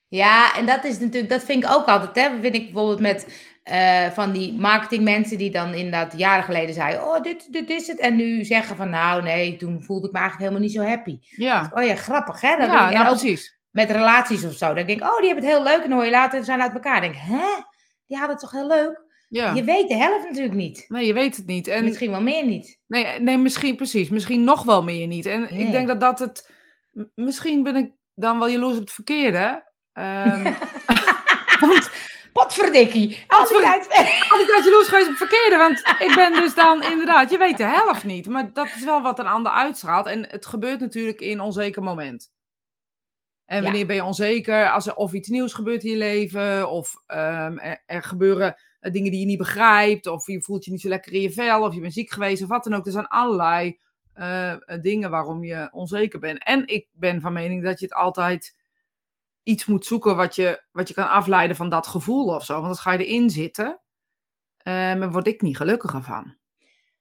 Ja, en dat is natuurlijk, dat vind ik ook altijd, hè. Vind ik bijvoorbeeld met eh, van die marketingmensen die dan inderdaad jaren geleden zeiden, oh, dit, dit is het. En nu zeggen van, nou nee, toen voelde ik me eigenlijk helemaal niet zo happy.
Ja,
Oh ja, grappig, hè? Dan
ja
en
nou, precies.
met relaties of zo. Dan denk ik, oh, die hebben het heel leuk. En dan hoor je later, ze zijn uit elkaar. Dan denk ik, hè? Die hadden het toch heel leuk?
Ja.
Je weet de helft natuurlijk niet.
Nee, je weet het niet. En
Misschien wel meer niet.
Nee, nee, misschien precies. Misschien nog wel meer niet. En
Nee.
ik denk dat dat het. Misschien ben ik dan wel jaloers op het verkeerde. Ehm want
Potverdikkie. Altijd
voor-
uit.
altijd jaloers geweest op het verkeerde. Want ik ben dus dan inderdaad, je weet de helft niet. Maar dat is wel wat een ander uitstraalt. En het gebeurt natuurlijk in onzeker moment. En
Ja.
wanneer ben je onzeker? Als er of iets nieuws gebeurt in je leven. Of ehm, er, er gebeuren eh, dingen die je niet begrijpt. Of je voelt je niet zo lekker in je vel. Of je bent ziek geweest of wat dan ook. Er zijn allerlei eh, eh, dingen waarom je onzeker bent. En ik ben van mening dat je het altijd iets moet zoeken wat je, wat je kan afleiden van dat gevoel of zo. Want dan ga je erin zitten. En daar word ik niet gelukkiger van.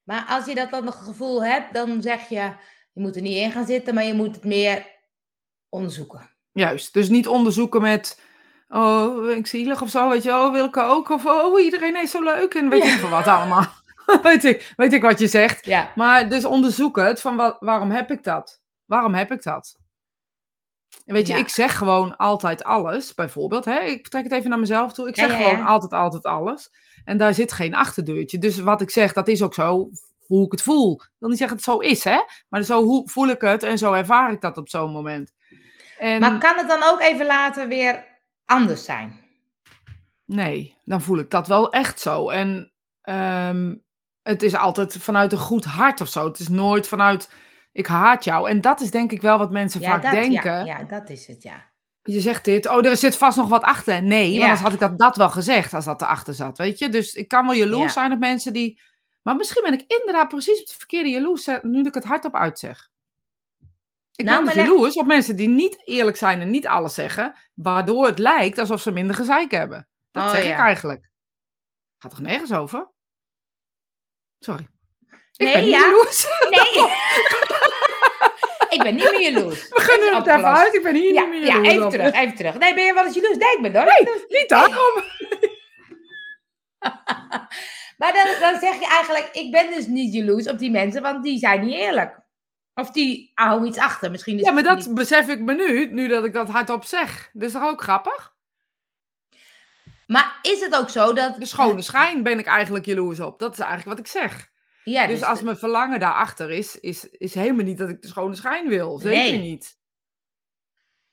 Maar als je dat dan nog gevoel hebt, dan zeg je, je moet er niet in gaan zitten, maar je moet het meer onderzoeken.
Juist. Dus niet onderzoeken met. Oh, ben ik zielig of zo? Weet je, oh, wil ik ook? Of oh, iedereen is zo leuk. En weet
Ja.
ik veel wat allemaal. weet, ik, weet ik wat je zegt.
Ja.
Maar dus onderzoek het van wa- waarom heb ik dat? Waarom heb ik dat? En weet je,
Ja.
ik zeg gewoon altijd alles, bijvoorbeeld. Hè? Ik trek het even naar mezelf toe. Ik zeg
ja,
gewoon altijd, altijd alles. En daar zit geen achterdeurtje. Dus wat ik zeg, dat is ook zo hoe ik het voel. Ik wil niet zeggen dat het zo is, hè? Maar zo hoe voel ik het en zo ervaar ik dat op zo'n moment. En
Maar kan het dan ook even later weer anders zijn?
nee, dan voel ik dat wel echt zo. En ehm, het is altijd vanuit een goed hart of zo. Het is nooit vanuit ik haat jou. En dat is denk ik wel wat mensen
Ja,
vaak
dat,
denken.
Ja, ja, dat is het, ja.
Je zegt dit, oh, er zit vast nog wat achter. Nee,
Ja.
anders had ik dat, dat wel gezegd als dat erachter zat, weet je. Dus ik kan wel jaloers
Ja.
zijn op mensen die... Maar misschien ben ik inderdaad precies op het verkeerde jaloers, nu ik het hardop uitzeg. Ik
Nou,
ben dus jaloers op mensen die niet eerlijk zijn en niet alles zeggen, waardoor het lijkt alsof ze minder gezeik hebben. Dat
Oh,
zeg ik eigenlijk. Gaat toch nergens over? Sorry. Ik
Nee,
ben
ja.
jaloers.
Nee. ik ben niet meer jaloers.
We gaan
Is
het even uit. Ik ben hier
Ja,
niet meer
ja
jaloers
even
op.
terug, even terug. Nee, ben je wel eens jaloers? Nee, ik ben daar niet
daarom.
Maar dan, dan zeg je eigenlijk, ik ben dus niet jaloers op die mensen, want die zijn niet eerlijk. Of die houden iets achter. Misschien is
Ja, maar dat
niet-
besef ik me nu, nu dat ik dat hardop zeg. Dat is toch ook grappig?
Maar is het ook zo dat...
De schone schijn ben ik eigenlijk jaloers op. Dat is eigenlijk wat ik zeg.
Ja,
Dus als mijn verlangen daarachter is, is, is helemaal niet dat ik de schone schijn wil. Zeker
Nee.
niet.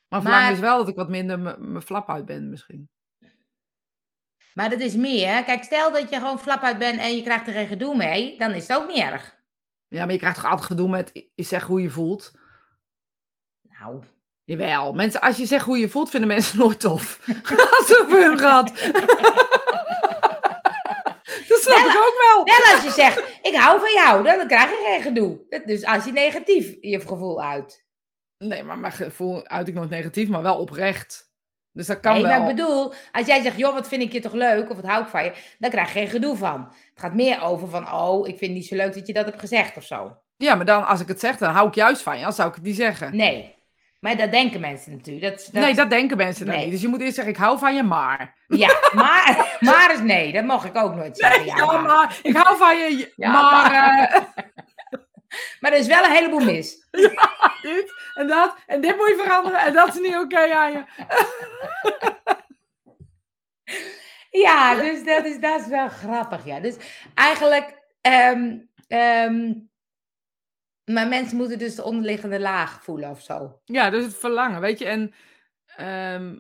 Maar
Maar-
verlangen is wel dat ik wat minder mijn flap uit ben misschien.
Maar dat is meer, hè? Kijk, stel dat je gewoon flap uit bent en je krijgt er geen gedoe mee, dan is het ook niet erg.
Ja, maar je krijgt toch altijd gedoe met je zeg hoe je voelt.
Nou,
Jawel, mensen, als je zegt hoe je voelt, vinden mensen nooit tof. Als ze voor hun gehad. dat snap ik ook wel.
wel als je zegt, ik hou van jou, dan krijg je geen gedoe. Dus als je negatief je gevoel uit.
Nee, maar mijn gevoel uit ik nooit negatief, maar wel oprecht. Dus dat kan
Nee,
wel.
maar ik bedoel, als jij zegt, joh, wat vind ik je toch leuk, of wat hou ik van je, dan krijg je geen gedoe van. Het gaat meer over van, oh, ik vind het niet zo leuk dat je dat hebt gezegd of zo.
Ja, maar dan als ik het zeg, dan hou ik juist van je. Dan zou ik het niet zeggen.
Nee, maar dat denken mensen natuurlijk. Dat, dat-
Nee, dat denken mensen dan
Nee.
niet. Dus je moet eerst zeggen, ik hou van je, maar.
Ja, maar, maar is nee, dat mag ik ook nooit zeggen.
Nee,
ja,
ja,
maar.
maar. Ik hou van je,
Ja,
maar. eh,
maar er is wel een heleboel mis.
dit en dat. En dit moet je veranderen. En dat is niet oké aan je.
Ja, dus dat is, dat is wel grappig, ja. Dus eigenlijk, ehm, ehm, Maar mensen moeten dus de onderliggende laag voelen of zo.
Ja, dus het verlangen, weet je. En ehm,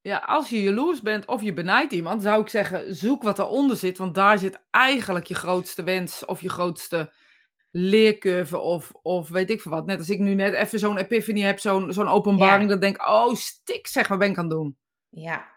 ja, als je jaloers bent of je benijdt iemand, zou ik zeggen, zoek wat eronder zit. Want daar zit eigenlijk je grootste wens of je grootste leercurve of, of weet ik veel wat. Net als ik nu net even zo'n epiphany heb, zo'n zo'n openbaring, dat denk ik, oh stik zeg, wat ben ik aan het doen?
Ja.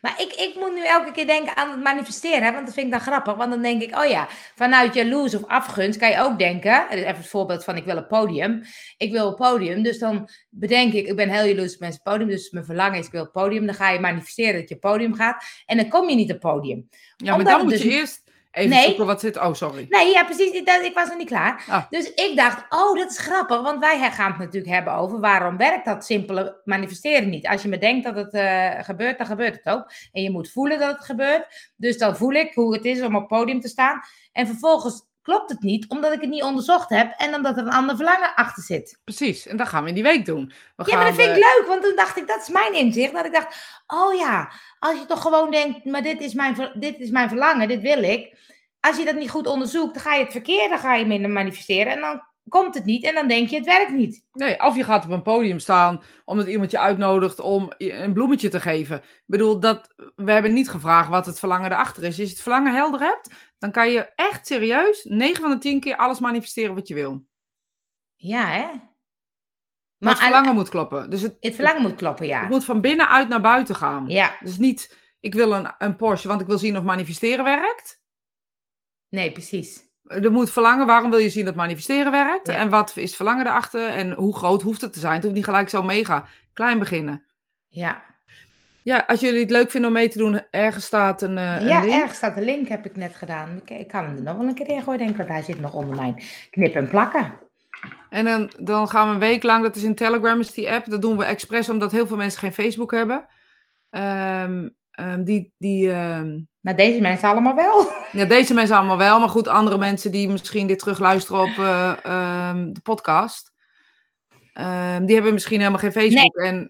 Maar ik, ik moet nu elke keer denken aan het manifesteren, hè, want dat vind ik dan grappig. Want dan denk ik, oh ja, vanuit jaloers of afgunst kan je ook denken, even het voorbeeld van ik wil een podium. Ik wil een podium, dus dan bedenk ik, ik ben heel jaloers op mensen podium, dus mijn verlangen is ik wil een podium. Dan ga je manifesteren dat je podium gaat en dan kom je niet op podium.
Ja, maar dan moet dus je eerst Even nee. zoeken wat zit. Oh, sorry.
Nee, ja, precies. Ik, ik was nog niet klaar. Ah. Dus ik dacht, oh, dat is grappig. Want wij gaan het natuurlijk hebben over waarom werkt dat simpele manifesteren niet. Als je me denkt dat het uh, gebeurt, dan gebeurt het ook. En je moet voelen dat het gebeurt. Dus dan voel ik hoe het is om op het podium te staan. En vervolgens klopt het niet, omdat ik het niet onderzocht heb en omdat er een ander verlangen achter zit.
Precies, en dat gaan we in die week doen.
We ja, maar dat vind ik leuk, want toen dacht ik, dat is mijn inzicht. Dat ik dacht, oh ja, als je toch gewoon denkt, maar dit is mijn, dit is mijn verlangen, dit wil ik. Als je dat niet goed onderzoekt, dan ga je het verkeerd, dan ga je minder manifesteren en dan komt het niet en dan denk je, het werkt niet.
Nee, of je gaat op een podium staan omdat iemand je uitnodigt om een bloemetje te geven. Ik bedoel, dat, we hebben niet gevraagd wat het verlangen erachter is. Als je het verlangen helder hebt, dan kan je echt serieus 9 van de 10 keer alles manifesteren wat je wil.
Ja, hè?
Maar, het verlangen moet kloppen. Dus
het, het verlangen moet kloppen, ja.
Het moet van binnenuit naar buiten gaan.
Ja.
Dus niet, ik wil een, een Porsche, want ik wil zien of manifesteren werkt.
Nee, precies.
Er moet verlangen, waarom wil je zien dat manifesteren werkt? En wat is verlangen erachter? En hoe groot hoeft het te zijn? Het hoeft niet gelijk zo mega. Klein beginnen.
Ja.
Ja, als jullie het leuk vinden om mee te doen, ergens staat een, uh,
ja,
link.
ergens staat een link, heb ik net gedaan. Ik, kan hem er nog wel een keer in gooien, denk ik, want hij zit nog onder mijn knip en plakken.
En dan, dan gaan we een week lang, dat is in Telegram, is die app. Dat doen we expres omdat heel veel mensen geen Facebook hebben. Um, um, die, die, um...
Nou, deze mensen allemaal wel.
Ja, deze mensen allemaal wel. Maar goed, andere mensen die misschien dit terugluisteren op uh, de podcast. Um, die hebben misschien helemaal geen Facebook. En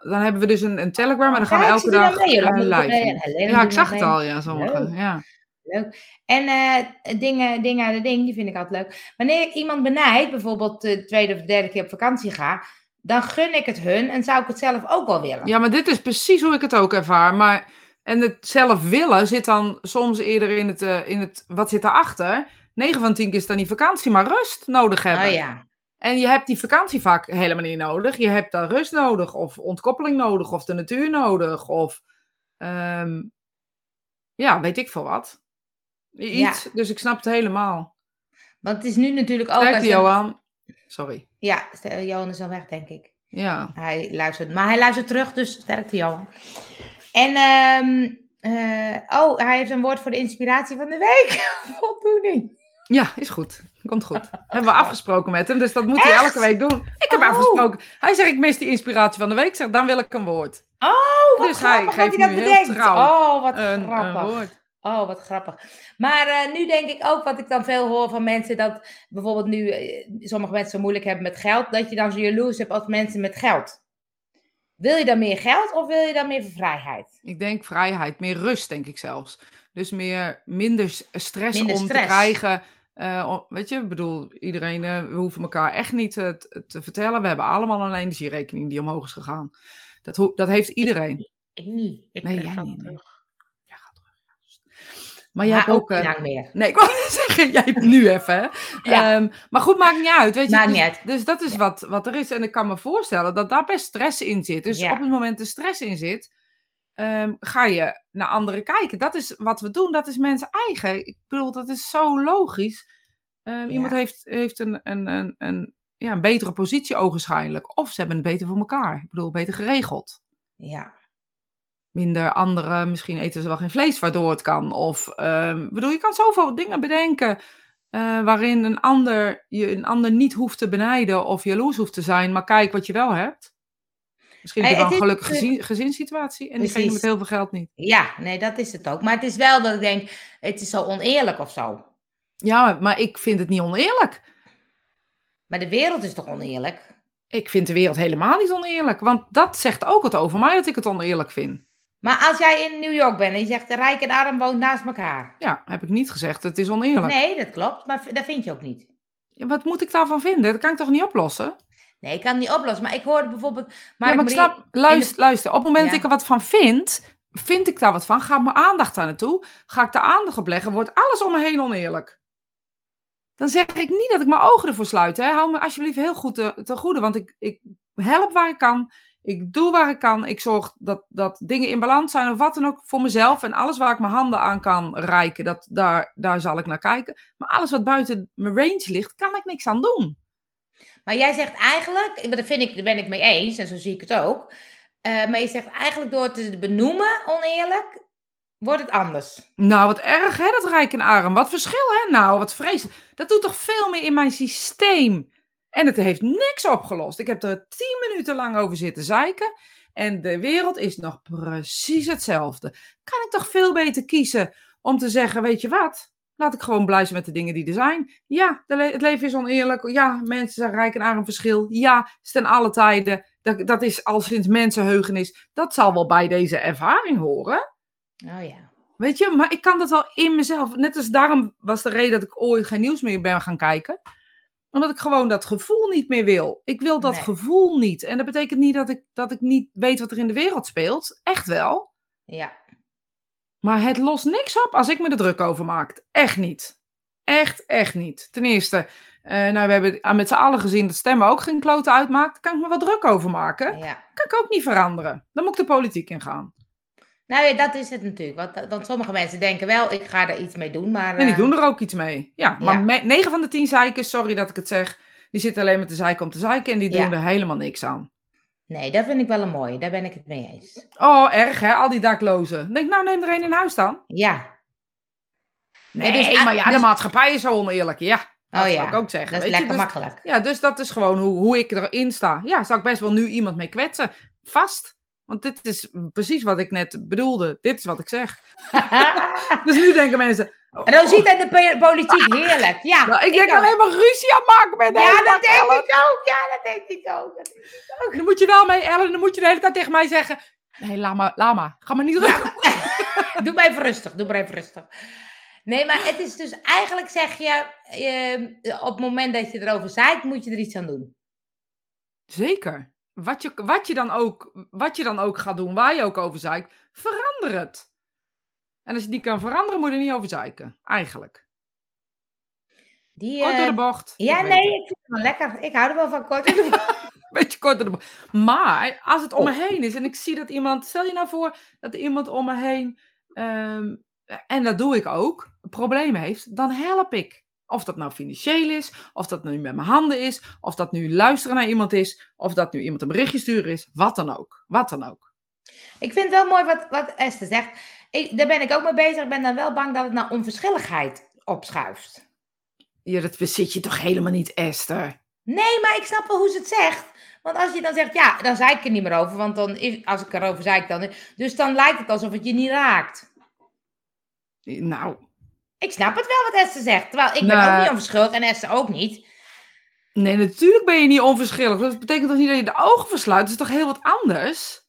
dan hebben we dus een, een Telegram. En dan gaan we elke dag uh, live. Ja, ik zag het al, ja, sommige. Ja.
Leuk. En uh, dingen, dingen aan de ding, die vind ik altijd leuk. Wanneer ik iemand benijd, bijvoorbeeld de tweede of derde keer op vakantie ga, dan gun ik het hun en zou ik het zelf ook wel willen.
Ja, maar dit is precies hoe ik het ook ervaar. Maar, en het zelf willen zit dan soms eerder in het, uh, in het wat zit erachter? 9 van 10 keer is dan niet vakantie, maar rust nodig hebben.
Oh ja.
En je hebt die vakantie vaak helemaal niet nodig. Je hebt daar rust nodig, of ontkoppeling nodig, of de natuur nodig, of um, ja, weet ik veel wat. Iets. Ja. Dus ik snap het helemaal.
Want het is nu natuurlijk ook.
Sterkte, Johan. Sorry.
Ja, Johan is al weg, denk ik.
Ja.
Hij luistert, maar hij luistert terug, dus sterkte Johan. En, um, uh, oh, hij heeft een woord voor de inspiratie van de week. Voldoening.
Ja, is goed. Komt goed. Hebben we afgesproken met hem, dus dat moet hij elke week doen. Ik heb oh. afgesproken. Hij zegt, ik mis die inspiratie van de week. Zeg, dan wil ik een woord.
Oh, wat dus hij geeft nu heel trouw Oh, wat
een,
grappig.
Een woord.
Oh, wat grappig. Maar uh, nu denk ik ook, wat ik dan veel hoor van mensen, dat bijvoorbeeld nu uh, sommige mensen zo moeilijk hebben met geld, dat je dan zo jaloers hebt als mensen met geld. Wil je dan meer geld of wil je dan meer vrijheid?
Ik denk vrijheid, meer rust denk ik zelfs. Dus meer, minder stress om te krijgen. Uh, weet je, ik bedoel, iedereen, we hoeven elkaar echt niet te, te, vertellen. We hebben allemaal een energierekening die omhoog is gegaan. Dat, dat heeft iedereen.
Ik, ik niet. Ik
nee, jij niet. Maar jij hebt ook.
Uh, meer.
Nee, ik wou zeggen, jij hebt nu even. Ja. Um, maar goed, maakt niet uit. Weet je?
Maakt
dus,
niet uit.
Dus dat is wat, wat er is. En ik kan me voorstellen dat daar best stress in zit. Dus
ja.
op het moment er stress in zit, um, ga je naar anderen kijken. Dat is wat we doen. Dat is mensen eigen. Ik bedoel, dat is zo logisch. Um, iemand heeft, heeft een, een, een, een, ja, een betere positie ogenschijnlijk. Of ze hebben het beter voor elkaar. Ik bedoel, beter geregeld.
Ja
minder anderen, misschien eten ze wel geen vlees waardoor het kan. Of, um, bedoel, je kan zoveel dingen bedenken uh, waarin een ander je een ander niet hoeft te benijden of jaloers hoeft te zijn, maar kijk wat je wel hebt. Misschien heb je wel een gelukkige gezin, gezinssituatie en diegene met heel veel geld niet.
Ja, nee, dat is het ook. Maar het is wel dat ik denk, het is zo oneerlijk of zo.
Ja, maar ik vind het niet oneerlijk.
Maar de wereld is toch oneerlijk?
Ik vind de wereld helemaal niet oneerlijk. Want dat zegt ook het over mij dat ik het oneerlijk vind.
Maar als jij in New York bent en je zegt de rijk en arm woont naast elkaar.
Ja, heb ik niet gezegd. Het is oneerlijk.
Nee, dat klopt. Maar dat vind je ook niet.
Ja, wat moet ik daarvan vinden? Dat kan ik toch niet oplossen?
Nee, ik kan het niet oplossen. Maar ik hoorde bijvoorbeeld...
ja, maar ik snap, luister, luister. Op het moment
Ja.
dat ik er wat van vind, vind ik daar wat van, gaat mijn aandacht daar naartoe, ga ik daar aandacht op leggen, wordt alles om me heen oneerlijk. Dan zeg ik niet dat ik mijn ogen ervoor sluit. Hè. Hou me alsjeblieft heel goed te, te goede, want ik, ik help waar ik kan. Ik doe waar ik kan. Ik zorg dat, dat dingen in balans zijn of wat dan ook voor mezelf. En alles waar ik mijn handen aan kan reiken, dat, daar, daar zal ik naar kijken. Maar alles wat buiten mijn range ligt, kan ik niks aan doen.
Maar jij zegt eigenlijk, dat vind ik, daar ben ik mee eens, en zo zie ik het ook. eh, maar je zegt eigenlijk door te benoemen, oneerlijk, wordt het anders.
Nou, wat erg hè, dat rijk en arm. Wat verschil hè, nou, wat vreselijk. Dat doet toch veel meer in mijn systeem. En het heeft niks opgelost. Ik heb er tien minuten lang over zitten zeiken. En de wereld is nog precies hetzelfde. Kan ik toch veel beter kiezen om te zeggen, weet je wat? Laat ik gewoon blij zijn met de dingen die er zijn. Ja, het leven is oneerlijk. Ja, mensen zijn rijk en arm verschil. Ja, het is ten alle tijden. Dat, dat is al sinds mensenheugenis. Dat zal wel bij deze ervaring horen.
Oh ja.
Weet je, maar ik kan dat wel in mezelf. Net als daarom was de reden dat ik ooit geen nieuws meer ben gaan kijken. Omdat ik gewoon dat gevoel niet meer wil. Ik wil dat
Nee.
gevoel niet. En dat betekent niet dat ik, dat ik niet weet wat er in de wereld speelt. Echt wel.
Ja.
Maar het lost niks op als ik me er druk over maak. Echt niet. Echt, echt niet. Ten eerste, eh, nou, we hebben aan met z'n allen gezien dat stemmen ook geen klote uitmaakt. Daar kan ik me wat druk over maken.
ja.
Kan ik ook niet veranderen. Dan moet ik de politiek in gaan.
Nou ja, dat is het natuurlijk. Want, want sommige mensen denken wel, ik ga er iets mee doen, maar...
En die
eh,
doen er ook iets mee. Ja, maar
Ja.
me- 9 van de 10 zeikers, sorry dat ik het zeg, die zitten alleen met de zeiken om te zeiken en die doen er helemaal niks aan.
Nee, dat vind ik wel een mooie. Daar ben ik het mee eens.
Oh, erg hè, al die daklozen. Denk nou, neem er een in huis dan.
Ja.
Nee,
dus-
maar ja,
dus-
de maatschappij is zo oneerlijk. Ja, dat
Oh
zou
ja,
ik ook zeggen.
Dat is
je.
lekker
Dus-
makkelijk.
Ja, dus dat is gewoon hoe, hoe ik erin sta. Ja, zou ik best wel nu iemand mee kwetsen. Vast. Want dit is precies wat ik net bedoelde. Dit is wat ik zeg. Dus nu denken mensen...
en dan ziet hij de politiek heerlijk. Ja,
Nou, ik denk
ook.
alleen maar ruzie aan maken met
Ja, dat denk
Ellen.
ik ook. Ja, dat denk ik ook. Dat denk ik ook.
Dan moet je wel mee, Ellen. Dan moet je de hele tijd tegen mij zeggen... Nee, laat maar, laat maar. Ga maar niet terug.
Doe maar even rustig. Doe maar even rustig. Nee, maar het is dus eigenlijk zeg je, eh, op het moment dat je erover zeikt, moet je er iets aan doen.
Zeker. Wat je, wat, je dan ook, wat je dan ook gaat doen, waar je ook over zeikt, verander het. En als je die kan veranderen, moet je er niet over zeiken. Eigenlijk.
Die,
Kort door de
eh,
bocht.
ja, nee, ik vind het wel lekker. Ik hou er wel van kort. door de bocht.
Beetje kort door de bocht. Maar als het om me
Oh.
heen is en ik zie dat iemand, stel je nou voor dat iemand om me heen, ehm, en dat doe ik ook, problemen heeft, dan help ik. Of dat nou financieel is, of dat nu met mijn handen is, of dat nu luisteren naar iemand is, of dat nu iemand een berichtje sturen is, wat dan ook. Wat dan ook.
Ik vind het wel mooi wat, wat Esther zegt. Ik, daar ben ik ook mee bezig. Ik ben dan wel bang dat het naar onverschilligheid opschuift.
Ja, dat bezit je toch helemaal niet, Esther?
Nee, maar ik snap wel hoe ze het zegt. Want als je dan zegt, ja, dan zei ik er niet meer over. Want dan is, als ik erover zei, ik dan. Dus dan lijkt het alsof het je niet raakt.
Nou,
Ik snap het wel wat Esther zegt. Terwijl ik ben
Nou.
ook niet onverschillig en Esther ook niet.
nee, natuurlijk ben je niet onverschillig. Dat betekent toch niet dat je de ogen versluit? Dat is toch heel wat anders?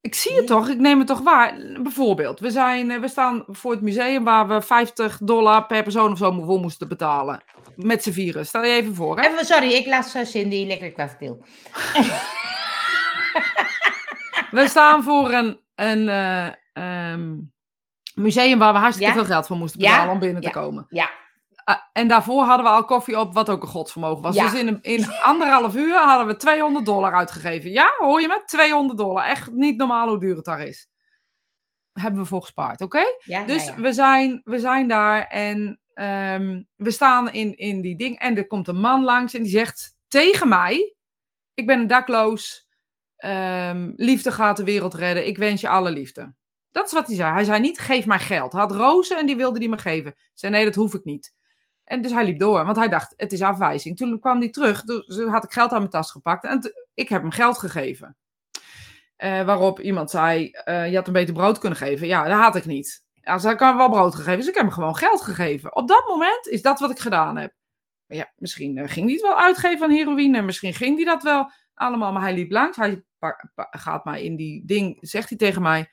Ik zie het toch, ik neem het toch waar. Bijvoorbeeld, we, zijn, eh, we staan voor het museum waar we 50 dollar per persoon of zo voor moesten betalen. Met z'n vieren. Stel je even voor, hè?
Even, sorry, ik uh, Cindy lekker kwartiel.
We staan voor een, een eh, ehm, museum waar we hartstikke
Ja.
veel geld voor moesten
Ja.
betalen om binnen te komen.
Ja,
Ah, en daarvoor hadden we al koffie op, wat ook een godsvermogen was. Dus in, een- in anderhalf uur hadden we 200 dollar uitgegeven. Ja, hoor je me? 200 dollar. Echt niet normaal hoe duur het daar is. Hebben we voor gespaard, oké?
ja,
Dus. We, zijn, we zijn daar en ehm, we staan in, in die ding. En er komt een man langs en die zegt tegen mij: Ik ben een dakloos. ehm, liefde gaat de wereld redden. Ik wens je alle liefde. Dat is wat hij zei. Hij zei niet: Geef mij geld. Hij had rozen en die wilde hij me geven. Ik zei: Nee, dat hoef ik niet. En dus hij liep door, want hij dacht: Het is afwijzing. Toen kwam hij terug. Dus had ik geld uit mijn tas gepakt en ik heb hem geld gegeven. Eh, waarop iemand zei, eh, je had een beter brood kunnen geven. Ja, dat had ik niet. Ja, ze hem wel brood gegeven, dus ik heb hem gewoon geld gegeven. Op dat moment is dat wat ik gedaan heb. Maar ja, misschien eh, ging hij het wel uitgeven aan heroïne. Misschien ging hij dat wel allemaal. Maar hij liep langs. Hij gaat mij in die ding, zegt hij tegen mij.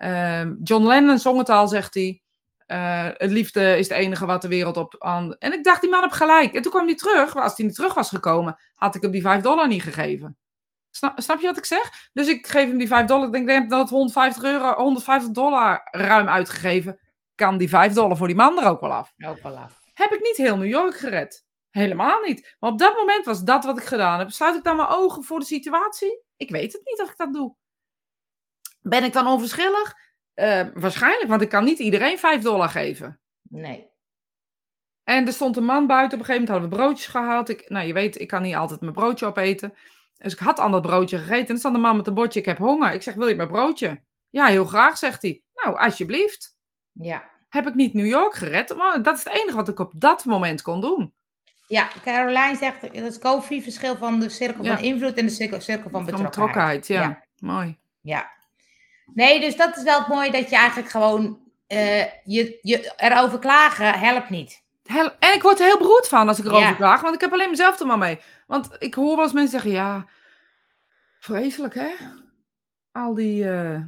Ehm, John Lennon zong het al, zegt hij. eh, het liefde is het enige wat de wereld op aan. En ik dacht, die man heeft gelijk. En toen kwam hij terug. Maar als hij niet terug was gekomen, had ik hem die 5 dollar niet gegeven. Snap, snap je wat ik zeg? Dus ik geef hem die 5 dollar. Ik denk dat het 150, euro, 150 dollar ruim uitgegeven. Kan die 5 dollar voor die man er ook wel af.
Ook wel af.
Heb ik niet heel New York gered. Helemaal niet. Maar op dat moment was dat wat ik gedaan heb. Sluit ik dan mijn ogen voor de situatie? Ik weet het niet of ik dat doe. Ben ik dan onverschillig? Uh, waarschijnlijk, want ik kan niet iedereen 5 dollar geven.
Nee.
En er stond een man buiten. Op een gegeven moment hadden we broodjes gehaald. Ik, nou, je weet, ik kan niet altijd mijn broodje opeten. Dus ik had al dat broodje gegeten. En er stond een man met een bordje. Ik heb honger. Ik zeg, wil je mijn broodje? Ja, heel graag, zegt hij. Nou, alsjeblieft.
Ja.
Heb ik niet New York gered? Maar dat is het enige wat ik op dat moment kon doen.
Ja, Caroline zegt, dat is Kofi, verschil van de cirkel van invloed en de cirkel, cirkel van betrokkenheid.
Van betrokkenheid, ja. ja. Mooi.
Ja. Nee, dus dat is wel het mooie dat je eigenlijk gewoon uh, je, je erover klagen helpt niet.
En ik word er heel beroerd van als ik erover ja. klaag, want ik heb alleen mezelf er maar mee. Want ik hoor wel eens mensen zeggen, ja, vreselijk hè? Al die uh,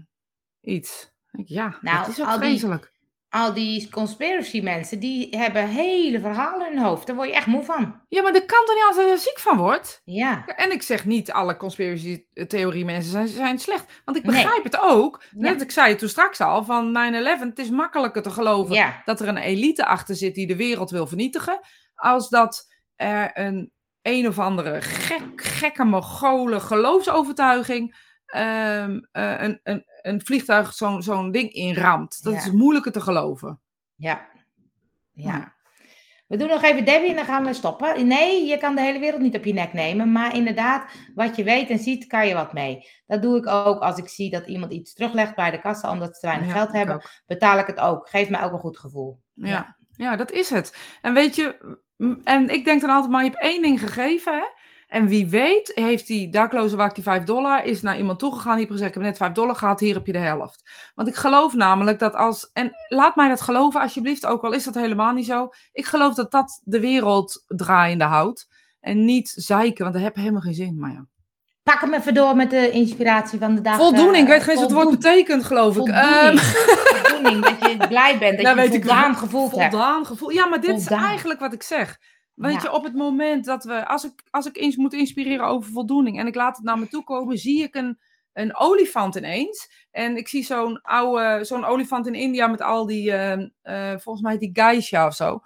iets. Ja, nou, dat is ook vreselijk
al die conspiracy mensen, die hebben hele verhalen in hun hoofd. Daar word je echt moe van.
Ja, maar dat kan toch niet als je er ziek van wordt?
Ja.
En ik zeg niet alle conspiracy theorie mensen zijn, zijn slecht. Want ik begrijp het ook. Net ja. ik zei het toen straks al, van 9-11. Het is makkelijker te geloven ja. dat er een elite achter zit die de wereld wil vernietigen. Als dat er een een of andere gek, gekke mogole geloofsovertuiging um, een, een, een vliegtuig zo'n zo'n ding inramt. Dat is moeilijker te geloven.
Ja. ja. We doen nog even Debbie en dan gaan we stoppen. Nee, je kan de hele wereld niet op je nek nemen. Maar inderdaad, wat je weet en ziet, kan je wat mee. Dat doe ik ook als ik zie dat iemand iets teruglegt bij de kassa omdat ze te weinig geld hebben. Betaal ik het ook. Geeft mij ook een goed gevoel.
Ja. ja. Ja, dat is het. En weet je, en ik denk dan altijd maar, je hebt één ding gegeven. Hè? En wie weet, heeft die dakloze waar die 5 dollar, is naar iemand toegegaan. Die heeft gezegd: Ik heb net 5 dollar gehad, hier heb je de helft. Want ik geloof namelijk dat als. En laat mij dat geloven, alsjeblieft, ook al is dat helemaal niet zo. Ik geloof dat dat de wereld draaiende houdt. En niet zeiken, want dat heb helemaal geen zin. Maar ja.
Pak hem even door met de inspiratie van de dag.
Voldoening, ik weet geen wat het woord betekent, geloof ik.
Voldoening. Um... Voldoening, dat je blij bent, dat nou, je voldaan gevoeld hebt.
Voldaan gevoel. Ja, maar dit is eigenlijk wat ik zeg. Weet je, op het moment dat we, als ik, als ik eens moet inspireren over voldoening en ik laat het naar me toe komen, zie ik een, een olifant ineens. En ik zie zo'n oude, zo'n olifant in India met al die, uh, uh, volgens mij die geisha of zo.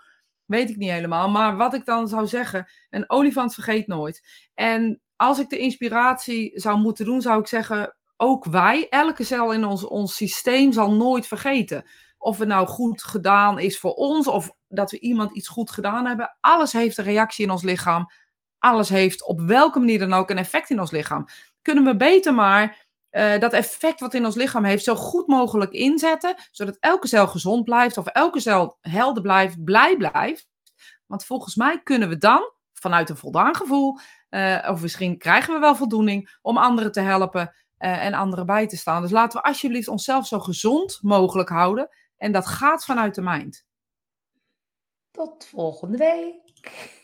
Weet ik niet helemaal. Maar wat ik dan zou zeggen, een olifant vergeet nooit. En als ik de inspiratie zou moeten doen, zou ik zeggen, ook wij, elke cel in ons, ons systeem zal nooit vergeten. Of het nou goed gedaan is voor ons, of dat we iemand iets goed gedaan hebben. Alles heeft een reactie in ons lichaam. Alles heeft op welke manier dan ook een effect in ons lichaam. Kunnen we beter maar uh, dat effect wat in ons lichaam heeft zo goed mogelijk inzetten, zodat elke cel gezond blijft of elke cel helder blijft, blij blijft. Want volgens mij kunnen we dan vanuit een voldaan gevoel, uh, of misschien krijgen we wel voldoening om anderen te helpen uh, en anderen bij te staan. Dus laten we alsjeblieft onszelf zo gezond mogelijk houden. En dat gaat vanuit de mind.
Tot volgende week.